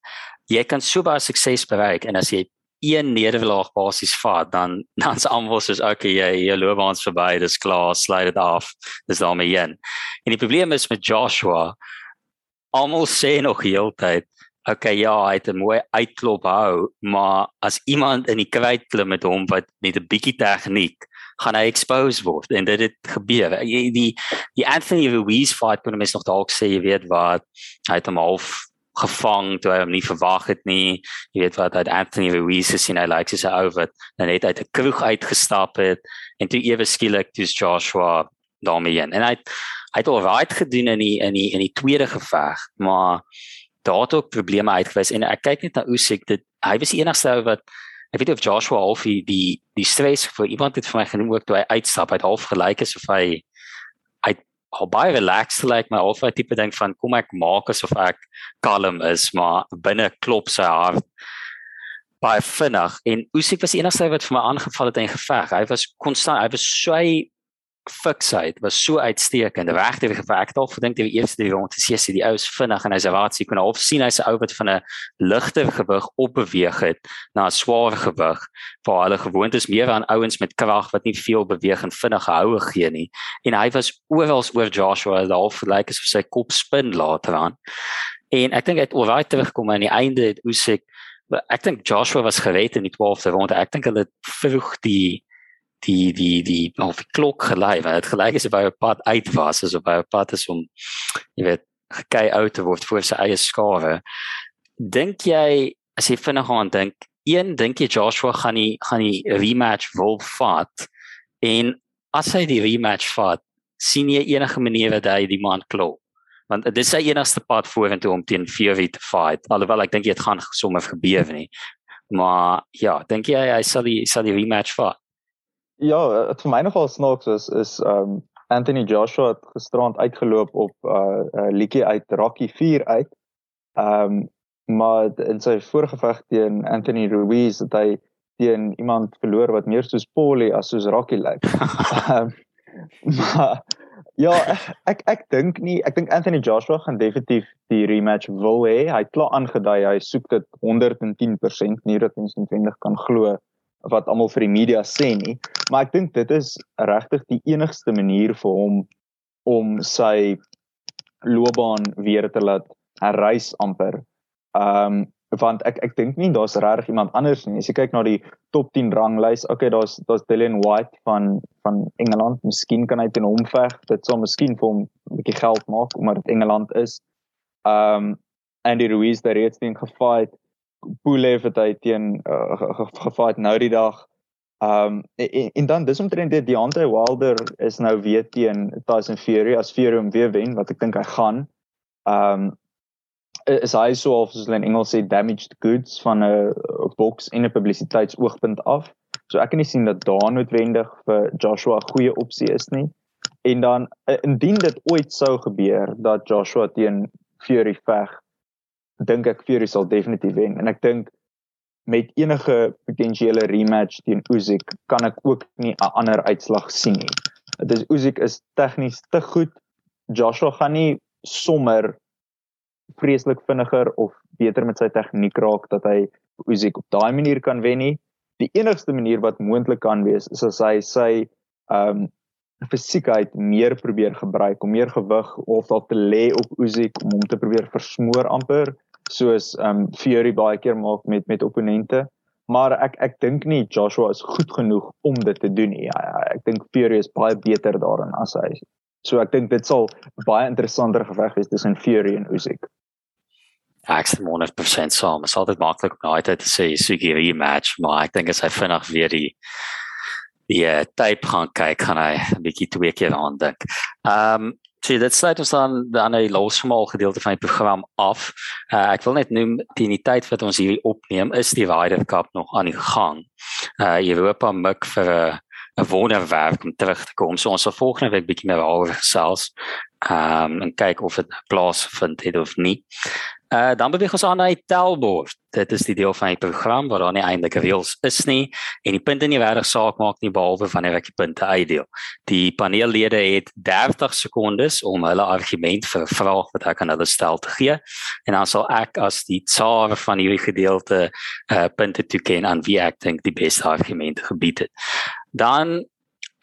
jy kan so baie sukses bereik en as jy een nederlaag basies vat dan dan's almal soos okay jy jy loop ons verby dis klaar slide dit af dis daarmee een en die probleem is met Joshua almal sê nog heeltyd okay ja hy het 'n mooi uitklop hou maar as iemand in die kruit klim met hom wat net 'n bietjie tegniek gaan hy expose word. En dit het gebeur. Die die Anthony Ruiz fight kon mens nog dalk sê jy weet wat hy het hom half gevang toe hy hom nie verwag het nie. Jy weet wat uit Anthony Ruiz sien hy lyk soos 'n ou wat net uit 'n kroeg uitgestap het en toe ewe skielik dis Joshua daarmee in. En hy hy het al right gedoen in die in die in die tweede geveg, maar daar het ook probleme uitgewys en ek kyk net na Usyk dit hy was die enigste ou wat ek weet of Joshua half die die, die stress vir iemand het vir my genoem ook toe hy uitstap uit half gelyk is of hy al baie relaxed lyk like, my of 'n tipe ding van kom ek maak asof ek kalm is maar binne klop sy hart baie vinnig. En Usyk was die enigste wat vir my aangeval het in geveg. Hy was konstant hy was so fiksheid was so uitstekend. Regtig gewerk. Het al verdink die eerste rond te sê sy die ou is vinnig en hy's raad sy kon half sien hy's 'n ou wat van 'n ligter gewig opbeweeg het na 'n swaar gewig waar hulle gewoond is meer aan ouens met krag wat nie veel beweeg en vinnige houe gee nie. En hy was oral oor Joshua. Half lyk asof sy kop spin later aan. En ek dink hy het oral terugkom aan die einde het Usyk ek dink Joshua was gereed in die 12de ronde. Ek dink hulle vroeg die die die die of die klok gelei want dit gelyk is of hy op pad uit was asof hy op pad is om jy weet gekei uit te word vir sy eie skare dink jy as jy vinnig aan dink een dink jy Joshua gaan nie gaan die rematch wil vat? En as hy die rematch vat sien jy enige manier dat hy die man klop? Want dit is sy enigste pad vorentoe om teen Fury te fight alhoewel ek dink dit gaan sommer gebeur nie. Maar ja dink jy hy sal die sal die rematch vat Ja, dit vir my nogal snaaks is is um Anthony Joshua het gisterand uitgeloop op 'n uh, uh, liedjie uit Rocky 4 uit. Um maar in sy vorige veg teen Anthony Ruiz het hy teen iemand verloor wat meer soos Paulie as soos Rocky lyk. um, maar ja, ek ek dink nie, ek dink Anthony Joshua gaan definitief die rematch wil hê. Hy het klaar aangedui hy soek dit 110% nie dat ons intwendig kan glo wat almal vir die media sê nie, maar ek dink dit is regtig die enigste manier vir hom om sy loopbaan weer te laat herrys amper. Ehm um, want ek ek dink nie daar's regtig iemand anders nie. As jy kyk na die top 10 ranglys, okay, daar's daar's Dylan White van van Engeland. Miskien kan hy teen hom veg. Dit sal miskien vir hom 'n bietjie geld maak omdat dit Engeland is. Ehm um, Andy Ruiz het reeds teen gefight. Pulev het hy teen uh, gefight nou die dag. Um en, en dan dis omtrent dit Deontay Wilder is nou weer teen Tyson Fury as Fury hom weer wen wat ek dink hy gaan. Um is hy so of soos hulle in Engels sê damaged goods van 'n boks en 'n publisiteitsoogpunt af. So ek kan nie sien dat daar noodwendig vir Joshua 'n goeie opsie is nie. En dan indien dit ooit sou gebeur dat Joshua teen Fury veg, dink ek Fury sal definitief wen en ek dink met enige potensiële rematch teen Usyk kan ek ook nie 'n ander uitslag sien nie. Dit is Usyk is tegnies te goed. Joshua gaan nie sommer vreeslik vinniger of beter met sy tegniek raak dat hy Usyk op daai manier kan wen nie. Die enigste manier wat moontlik kan wees is as hy sy ehm um, fisiekheid meer probeer gebruik om meer gewig of dalk te lê op Usyk om hom te probeer versmoor amper soos um Fury baie keer maak met met opponente. Maar ek ek dink nie Joshua is goed genoeg om dit te doen nie. Ja, ja, ek dink Fury is baie beter daarin as hy. So ek dink dit sal baie interessanter geveg wees tussen Fury en Usyk. Ek sê 100% saam. Dit is altyd maklik nou uit te sê Usyk rematch, maar ek dink as hy vinnig weer die die uh, tape gaan kyk, gaan hy 'n bietjie twee keer aan dink. Ehm um, So dit sluit ons dan dan die losmaal gedeelte van die program af. Uh, ek wil net noem die tyd wat ons hierdie opneem is die Ryder Cup nog aan die gang. Uh Europa mik vir 'n 'n wonderwerk om terug te kom. So ons sal volgende week bietjie meer oor gesels. Ehm um, en kyk of dit plaasvind het of nie. Uh dan beweeg ons aan na die tellbord. Dit is die deel van die program waar daar nie eintlik reëls is nie en die punte nie regtig saak maak nie behalwe wanneer ek die punte uitdeel. Die paneellede het 30 sekondes om hulle argument vir 'n vraag wat ek aan hulle stel te gee en dan sal ek as die tsaar van hierdie gedeelte uh punte toeken aan wie ek dink die beste argumente gebied het. Dan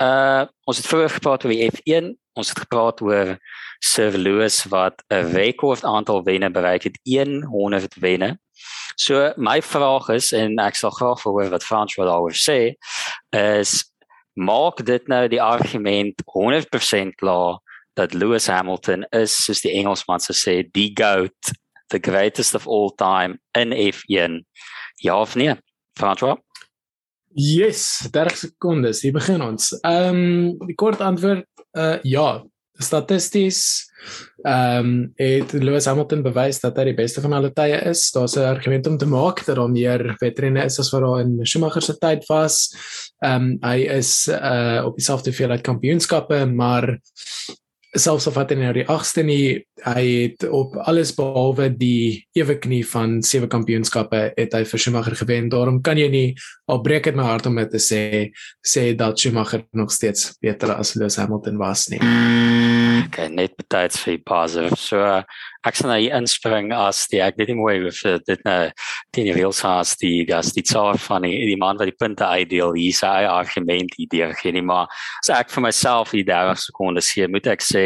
uh ons het vroeër gepraat oor die F1 ons het gepraat oor Sir Lewis wat 'n rekord aantal wenne bereik het 100 wenne. So my vraag is en ek sal graag hoor wat Frans wil daaroor sê is maak dit nou die argument 100% klaar dat Lewis Hamilton is soos die Engelsman sê die goat the greatest of all time in F1. Ja of nee? François? Yes, 30 sekondes. Hier begin ons. Ehm um, die kort antwoord uh ja, statisties ehm um, het Lewis Hamilton bewys dat hy die beste van alle tye is. Daar's 'n argument om te maak dat daar meer wedrenne is as wat daar in Schumacher se tyd was. Ehm um, hy is uh op dieselfde hoeveelheid kampioenskappe, maar selfs of wat hy nou die 8ste nie hy het op alles behalwe die ewe knie van sewe kampioenskappe het hy vir Schumacher gewen. Daarom kan jy nie al breek dit my hart om dit te sê sê dat Schumacher nog steeds beter as Lewis Hamilton was nie okay net betyds vir positive so uh, ek sal nou hier inspring as die ek weet nie mooi of dit nou teen die reels has die gas die tsaar van die, die man wat die punte uitdeel hier sy argument idee gee nie maar so ek vir myself hier 30 sekondes hier moet ek sê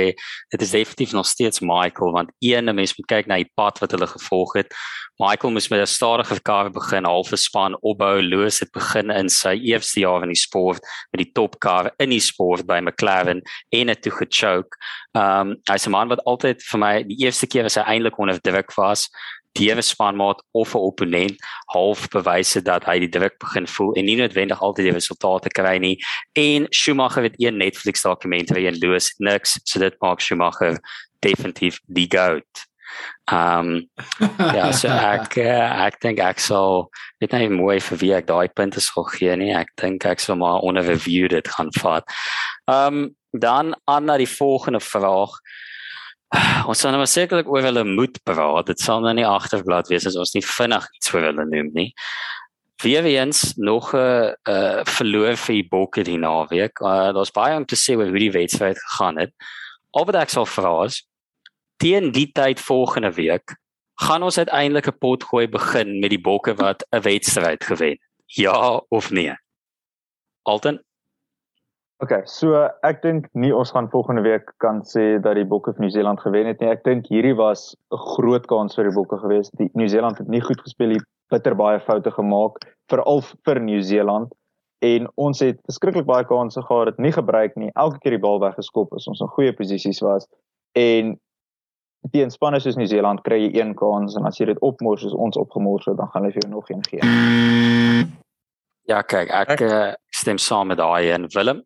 dit is definitief nog steeds Michael want een mens moet kyk na die pad wat hulle gevolg het. Michael moes met 'n stadige kar begin halfe span opbou Loos het begin in sy eerste jaar in die sport met die topkar in die sport by McLaren en het toe gechoke um hy's 'n man wat altyd vir my die eerste keer as hy eintlik onder druk was die spanmaat of 'n opponent half bewyse dat hy die druk begin voel en nie noodwendig altyd die resultate kry nie en Schumacher het een Netflix dokumentary en Loos niks so dit maak Schumacher definitief die goat Um ja, so ek uh, ek dink ek sal weet nie mooi vir wie ek daai punte sal gee nie. Ek dink ek sal maar onder review dit gaan vat. Um dan aan na die volgende vraag. Ons sal nou sekerlik oor hulle moed praat. Dit sal nou nie agterblad wees as ons nie vinnig iets vir hulle noem nie. Weer eens nog 'n uh, uh, verloor vir die bokke die naweek. Uh, Daar's baie om te sê oor hoe die wedstryd gegaan het. Al wat ek sal vra is teen die tyd volgende week gaan ons uiteindelik 'n potgooi begin met die bokke wat 'n wedstryd gewen. Ja of nee? Alton OK, so ek dink nie ons gaan volgende week kan sê dat die bokke van Nieu-Seeland gewen het nie. Ek dink hierdie was 'n groot kans vir die bokke geweest. Die Nieu-Seeland het nie goed gespeel nie, bitter baie foute gemaak, veral vir Nieu-Seeland en ons het beskiklik baie kansse gehad, dit nie gebruik nie. Elke keer die bal weggeskop is ons in goeie posisies was en teen spanne soos Nieu-Seeland kry jy een kans en as jy dit opmors soos ons opgemors het dan gaan hulle vir jou nog een gee. Ja, kyk, ek, ek uh, stem saam met daai en Willem.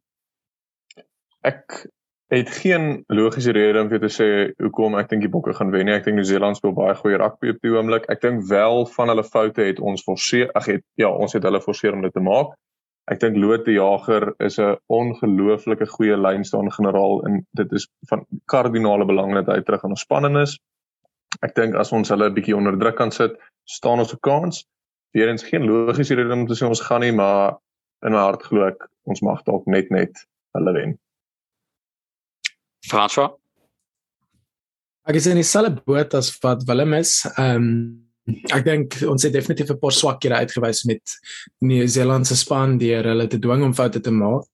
Ek het geen logiese rede om vir te sê hoekom ek dink die Bokke gaan wen nie. Ek dink Nieu-Seeland speel baie goeie rugby op die oomblik. Ek dink wel van hulle foute het ons forceer, ag het ja, ons het hulle forceer om dit te maak. Ek dink Loot die Jager is 'n ongelooflike goeie lynstaan generaal en dit is van kardinale belang dat hy terug in ons spanning is. Ek dink as ons hulle 'n bietjie onder druk kan sit, staan ons 'n kans. Weerens geen logiese rede om te sê ons gaan nie, maar in my hart glo ek ons mag dalk net net hulle wen. François Ek is in dieselfde boot as wat Willem is. Ehm um, ek dink ons het definitief 'n paar swakhede uitgewys met Nieu-Seeland se span deur hulle te dwing om foute te maak.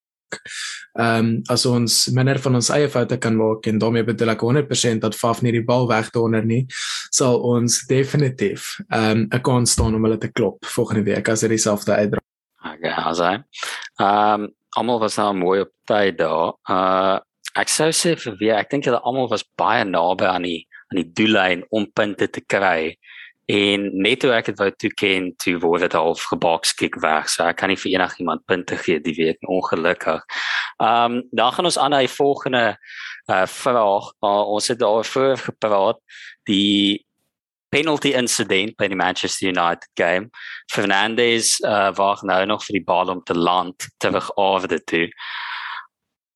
Ehm um, as ons minder van ons eie foute kan maak en daarmee bedoel ek 100% dat Faf nie die bal wegdonder nie, sal ons definitief ehm um, 'n kans staan om hulle te klop volgende week as dit dieselfde uitdra. Okay, asai. Ehm um, almal was nou mooi op tyd daar. Uh ek sou sê vir wie ek dink hulle almal was baie naby aan die aan die doellyn om punte te kry en net toe ek dit wou toeken toe word dit half gebokskick weg so ek kan nie vir enigiemand punte gee die week ongelukkig. Ehm um, dan gaan ons aan na die volgende uh vraag. Uh, ons het daaroor gepraat die penalty incident by die Manchester United game. Fernandes uh wag nou nog vir die bal om te land oor dit toe.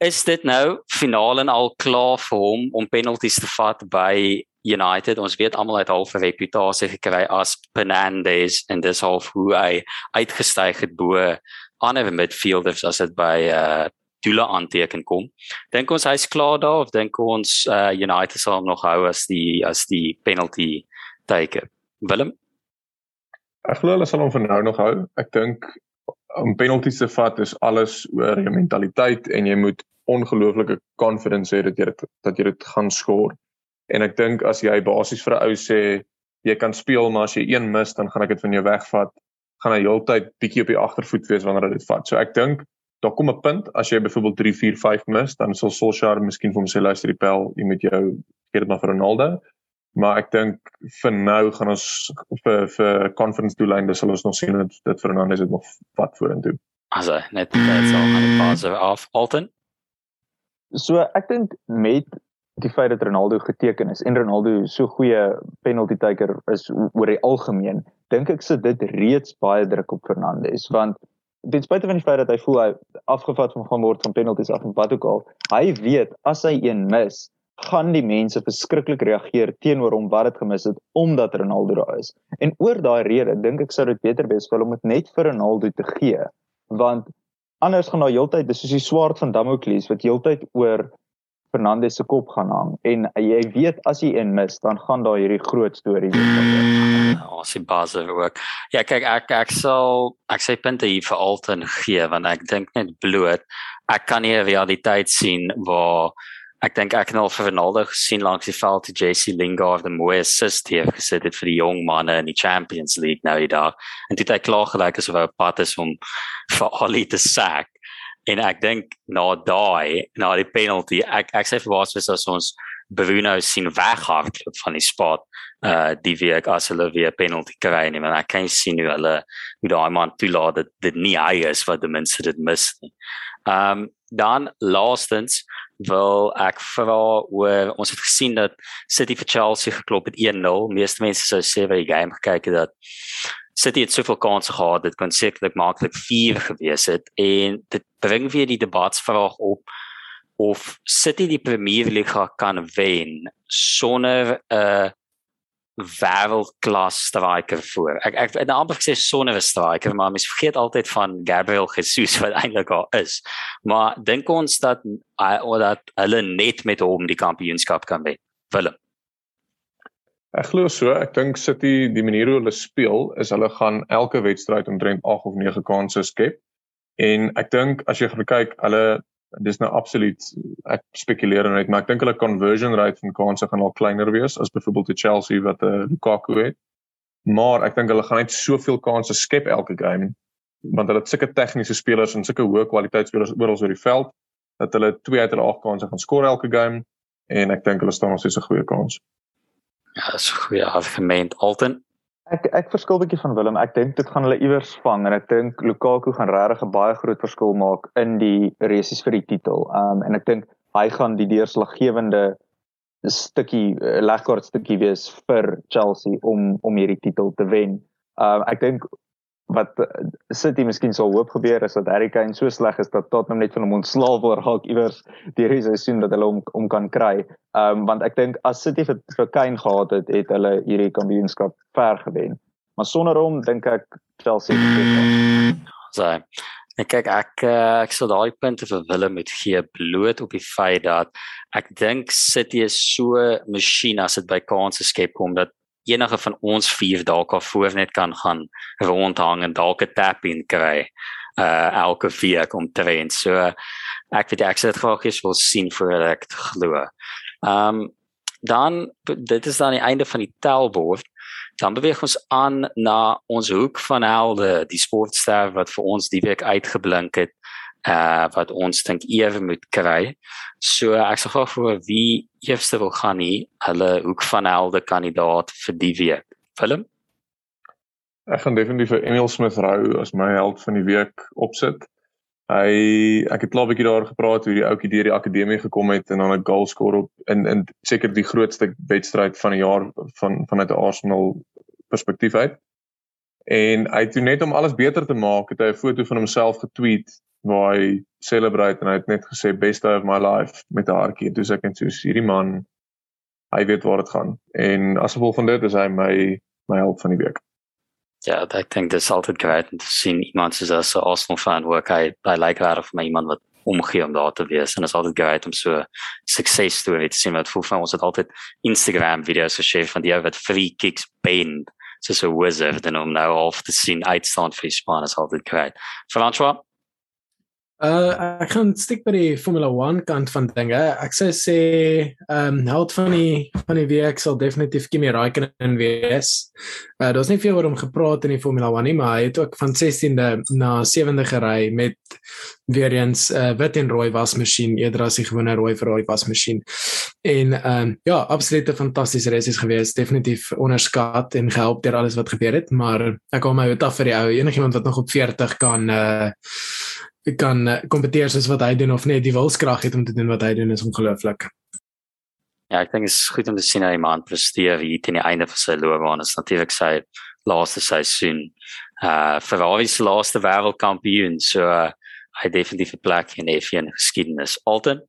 Is dit nou finaal en al klaar vir hom om penalties te vat by United ons weet almal het half 'n reputasie gekry as Fernandes en dis half hoe hy uitgestyg het bo ander midfielders as dit by uh Dula aanteken kom. Dink ons hy's klaar daar of dink ons uh United sal hom nog hou as die as die penalty taker. Willem? Ek glo hulle sal hom vir nou nog hou. Ek dink om penalties te vat is alles oor jou mentaliteit en jy moet ongelooflike confidence hê dat jy dit dat jy dit gaan skoor. En ek dink as jy basies vir 'n ou sê jy kan speel maar as jy een mis dan gaan ek dit van jou wegvat, gaan hy heeltyd bietjie op die agtervoet wees wanneer hy dit vat. So ek dink daar kom 'n punt as jy byvoorbeeld 3 4 5 mis, dan sal Solskjaer miskien vir hom sê luister die pel, jy moet jou gee dit maar vir Ronaldo. maar ek dink vir nou gaan ons vir vir conference doeleinde sal ons nog sien dat dit Fernandes het nog wat vorentoe. Also net dit sal aan die fase af Alton. So ek dink met die feit dat Ronaldo geteken is en Ronaldo so goeie penalty taker is oor die algemeen, dink ek sit dit reeds baie druk op Fernandes want ten spyte van die feit dat hy voel hy afgevat van gaan word van penalties af en wat ook al, hy weet as hy een mis, gaan die mense verskriklik reageer teenoor hom wat dit gemis het omdat Ronaldo daar is. En oor daai rede dink ek sou dit beter wees vir hom om dit net vir Ronaldo te gee want anders gaan daar heeltyd dis soos die swaard van Damokles wat heeltyd oor Fernandes se kop gaan hang en jy weet as hy een mis dan gaan daar hierdie groot storie wees. Ons sien baie werk. Ja, kyk ek ek sal ek sê punte hier vir Alton gee want ek dink net bloot ek kan nie 'n realiteit sien waar ek dink ek het al vir Ronaldo gesien langs die veld te JC Lingard en mooi assist hier gesit het vir die jong manne in die Champions League nou die dag. En dit het klaar gelyk asof hy op pad is om vir Ali te sack en ek dink na daai na die penalty ek ek sê vir was as ons Bruno sien weghardloop van die spot uh die week as hulle weer penalty kry nie maar ek kan sien hoe hulle hoe daai man toelaat dat dit nie hy is wat die mense dit mis nie. Um dan laastens wil ek vra oor ons het gesien dat City vir Chelsea geklop het 1-0. Meeste mense sou sê by die game gekyk het dat City het soveel kansse gehad dit kon sekerlik maklik 4 gewees het en dit bring weer die debatsvraag op of City die Premier League kan wen sonder 'n uh, wêreldklas striker voor. Ek ek het amper gesê sonder 'n striker, maar mens vergeet altyd van Gabriel Jesus wat eintlik al is. Maar dink ons dat dat hulle net met hom die kampioenskap kan wen? Willem Ek glo so, ek dink City die manier hoe hulle speel is hulle gaan elke wedstryd omtrent 8 of 9 kansse skep. En ek dink as jy kyk, hulle dis nou absoluut ek spekuleer net, maar ek dink hulle conversion rate van kansse gaan al kleiner wees as byvoorbeeld die Chelsea wat 'n uh, Lukaku het. Maar ek dink hulle gaan net soveel kansse skep elke game want hulle het sulke tegniese spelers en sulke hoë kwaliteit spelers oral oor die veld dat hulle 2 uit hulle 8 kansse gaan skoor elke game en ek dink hulle staan nog steeds 'n goeie kans. Ja, dis 'n goeie argument Alton. Ek ek verskil bietjie van Willem. Ek dink dit gaan hulle iewers vang en ek dink Lukaku gaan regtig 'n baie groot verskil maak in die resies vir die titel. Um en ek dink hy gaan die deurslaggewende stukkie eh, legkaart stukkie wees vir Chelsea om om hierdie titel te wen. Um ek dink wat eh, City miskien sou hoop gebeur is dat Harry Kane so sleg is dat Tottenham net van hom ontslaaw word raak iewers die seisoen dat hulle hom om kan kry. Ehm um, want ek dink as City vir, vir Kane gehad het, het hulle hierdie kampioenskap ver gewen. Maar sonder hom dink ek Chelsea het so ek kyk ek uh, ek sal daai punte vir Willem moet gee bloot op die feit dat ek dink City is so masjien as dit by kansse skep kom dat enige van ons vier dalk af voor net kan gaan rondhang en dalk 'n tap in kry uh elke week om te wen. So ek weet ek sê dit graag is wil sien vir ek glo. Um dan dit is dan die einde van die tellbord. Dan beweeg ons aan na ons hoek van helde, die sportster wat vir ons die week uitgeblink het uh wat ons dink ewe moet kry. So ek sal graag vir wie eerste wil gaan nie, hulle hoek van helde kandidaat vir die week. Willem? Ek gaan definitief vir Emil Smith Rowe as my held van die week opsit. Hy ek het klaar 'n bietjie daar gepraat hoe die ouetjie deur die akademie gekom het en dan 'n goal skoor op in in seker die grootste wedstryd van die jaar van vanuit 'n Arsenal perspektief uit. En hy het net om alles beter te maak, het hy 'n foto van homself getweet waar hy celebrate en hy het net gesê best day of my life met 'n hartjie. Toe sê ek net soos hierdie man hy weet waar dit gaan. En as gevolg van dit is hy my my held van die week. Ja, ek dink dit is altyd great om te sien iemand soos as 'n Arsenal fan werk. Hy hy like daar of my iemand wat omgee om daar te wees en dit is altyd great om so sukses storie te sien wat voel van ons het altyd Instagram video's geshare van die ou wat free kicks bend soos 'n wizard en om nou half te sien uitstaan vir die span is altyd great. François Uh ek gaan stiek by die Formula 1 kant van dinge. Ek sou sê ehm um, held van die van die week sal definitief Kimi Raikkonen wees. Uh daar's nie veel oor hom gepraat in die Formula 1 nie, maar hy het ook van 16de na 7de gery met weer eens 'n uh, wit en rooi wasmasjien eerder as die gewone rooi vir rooi wasmasjien. En ehm um, ja, absoluut 'n fantastiese race is gewees. Definitief onderskat en gehelp deur alles wat gebeur het, maar ek hou my uit af vir die ou enigiemand wat nog op 40 kan uh kan eh, kompeteer soos wat hy doen of net die wilskrag het om te doen wat hy doen is ongelooflik. Ja, ek dink dit is goed om te sien hy man presteer hier teen die einde van sy loopbaan. Is natuurlik sy laaste seisoen. Uh Ferrari se laaste wêreldkampioen, so uh, hy definitief 'n plek in die F1 geskiedenis. Alton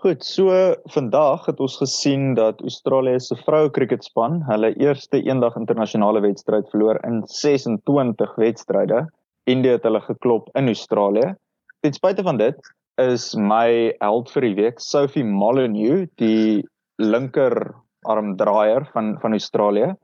Goed, so vandag het ons gesien dat Australië se vroue kriketspan hulle eerste eendag internasionale wedstryd verloor in 26 wedstryde. India het hulle geklop in Australië. Ten spyte van dit is my held vir die week Sophie Molyneux, die linker armdraaier van van Australië.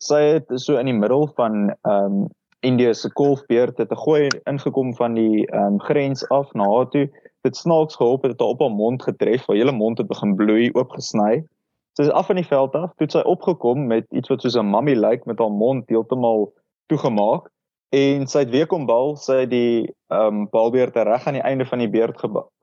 Sy het so in die middel van ehm um, India se golfbeerd het 'n gooi ingekom van die ehm um, grens af na haar toe. Dit snaaks gehelp het dit op haar mond getref, haar hele mond het begin bloei, oopgesny. Sy is af van die veld af, toe sy opgekom met iets wat soos 'n mummy lyk like, met haar mond heeltemal toegemaak en sy het weer kom bal, sy het die ehm um, balbeerte reg aan die einde van die beurt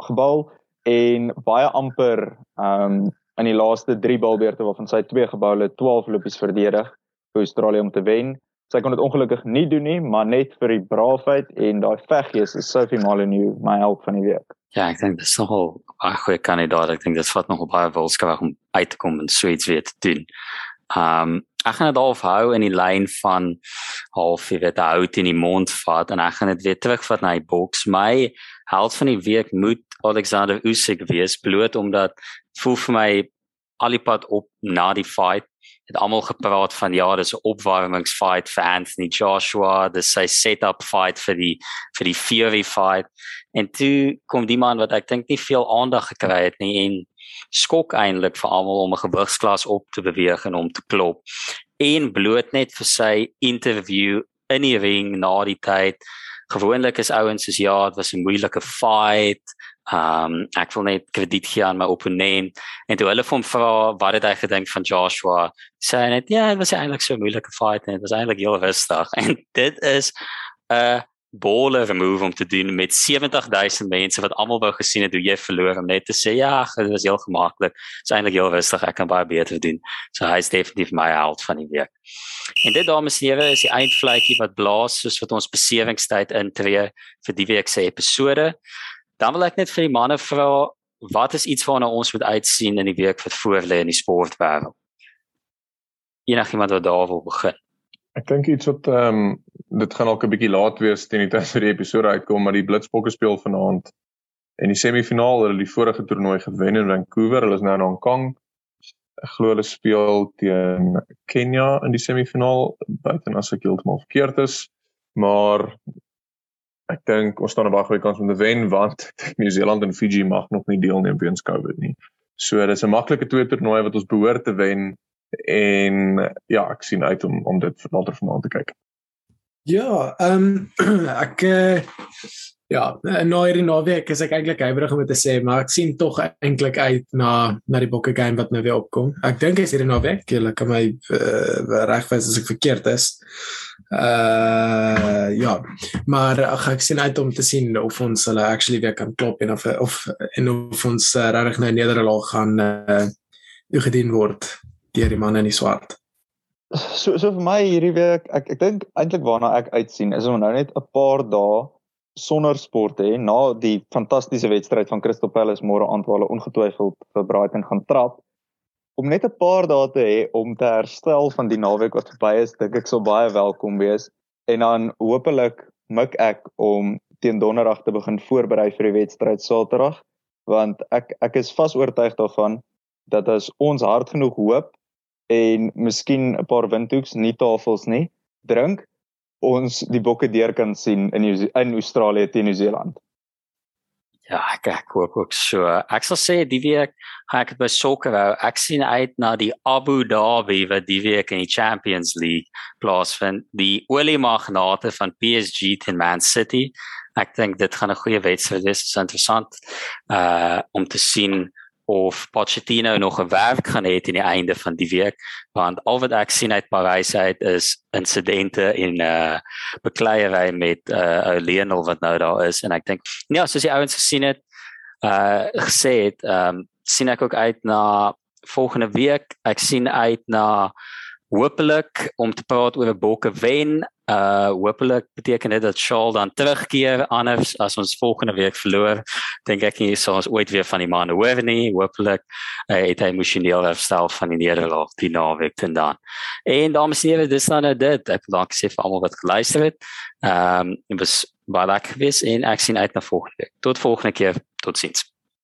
gebal en baie amper ehm um, in die laaste 3 balbeerte waarvan sy 2 gebou het, 12 lopies verdedig vir Australië om te wen. Sy kon dit ongelukkig nie doen nie, maar net vir die braafheid en daai veggees is Sophie Molyneux my help van die week. Ja, ek dink dis nogal 'n goeie kandidaat. Ek dink dit vat nog baie wilskrag om uit te kom en so iets weer te doen. Ehm um, ek gaan dit half hou in die lyn van half jy weet hout in die mond vat en ek gaan dit weer terugvat na die boks. My held van die week moet Alexander Usyk wees bloot omdat voel vir my alipad op na die fight het almal gepraat van ja, dis 'n opwarmingsfight vir Anthony Joshua, dis sy setup fight vir die vir die Fury fight. En toe kom die man wat ek dink nie veel aandag gekry het nie en skok eintlik vir almal om 'n gewigsklas op te beweeg en om te klop. En bloot net vir sy interview in die ring na die tyd. Gewoonlik is ouens soos ja dit was 'n moeilike fight. Um ek wil net krediet gee aan my opponent. En toe hulle hom vra wat het hy gedink van Joshua? Sê hy net ja dit was eintlik so 'n moeilike fight en dit was eintlik heel rustig. En dit is 'n uh, balle remove om te doen met 70000 mense wat almal wou gesien het hoe jy verloor om net te sê ja, dit was heel gemaklik. Dit is eintlik heel rustig, ek kan baie beter doen. So hy is definitief my held van die week. En dit dames en here is die eindvletjie wat blaas soos wat ons besewingstyd intree vir die week se episode. Dan wil ek net vir die manne vra wat is iets waarna ons moet uitsien in die week wat voorlê in die sportwêreld? Enigiemand wat daar wil begin? Ek dink iets wat ehm um, dit gaan dalk 'n bietjie laat wees teen die tyd vir die episode uitkom, maar die Blitsbokke speel vanaand in die semifinaal. Hulle het die vorige toernooi gewen in Vancouver. Hulle is nou in Hong Kong. Ek glo hulle speel teen Kenia in die semifinaal, buiten as ek heeltemal verkeerd is. Maar ek dink ons staan 'n baie goeie kans om te wen want Nieu-Seeland en Fiji mag nog nie deelneem weens COVID nie. So dis 'n maklike twee toernooi wat ons behoort te wen en ja, ek sien uit om om dit later vanaand te kyk. Ja, ehm um, ek uh, ja, nou hierdie naweek is ek eintlik huiwerig om te sê, maar ek sien tog eintlik uit na na die Bokke game wat nou weer opkom. Ek dink hy's hierdie naweek, jy kan my uh, regwys as ek verkeerd is. Uh ja, maar ag ek sien uit om te sien of ons hulle actually weer kan klop en of of en of ons uh, regtig nou nederlaag gaan uh gedien word deur die man in die swart. So so vir my hierdie week, ek ek dink eintlik waarna ek uitsien is om nou net 'n paar dae sonder sport hê na die fantastiese wedstryd van Crystal Palace môre aand waar hulle ongetwyfeld vir Brighton gaan trap. Om net 'n paar dae te hê om te herstel van die naweek wat verby is, dink ek sou baie welkom wees en dan hopelik mik ek om teen donderdag te begin voorberei vir die wedstryd Saterdag want ek ek is vas oortuig daarvan dat as ons hard genoeg hoop en miskien 'n paar windhoeks nie tafels nie drink ons die bokke deur kan sien in in Australië teen Nieu-Seeland. Ja, ek ek hoop ook so. Ek sal sê die week gaan ek by sokker hou. Ek sien uit na die Abu Dhabi wat die week in die Champions League plaasvind. Die olie magnate van PSG teen Man City. Ek dink dit gaan 'n goeie wedstryd wees. Dit is interessant uh om te sien of Pochettino nog 'n werk gaan hê teen die einde van die week. Want al wat ek sien uit Parys uit is insidente in uh bekleierery met uh Lionel wat nou daar is. En ek dink ja soos die ouens gesien het uh gesê het um sien ek ook uit na volgende week. Ek sien uit na hopelik om te praat oor bokke wen uh hopelik beteken dit dat Charles dan terugkeer anders as ons volgende week verloor. Dink ek nie sou ons ooit weer van die manne hoor nie hopelik uh, het hy emosioneel herstel van die nederlaag die naweek en dan. En dames en here dis dan dit. Ek dank sê vir almal wat geluister het. Ehm um, dit was baie lekker geweest en ek sien uit na volgende week. Tot volgende keer. Totsiens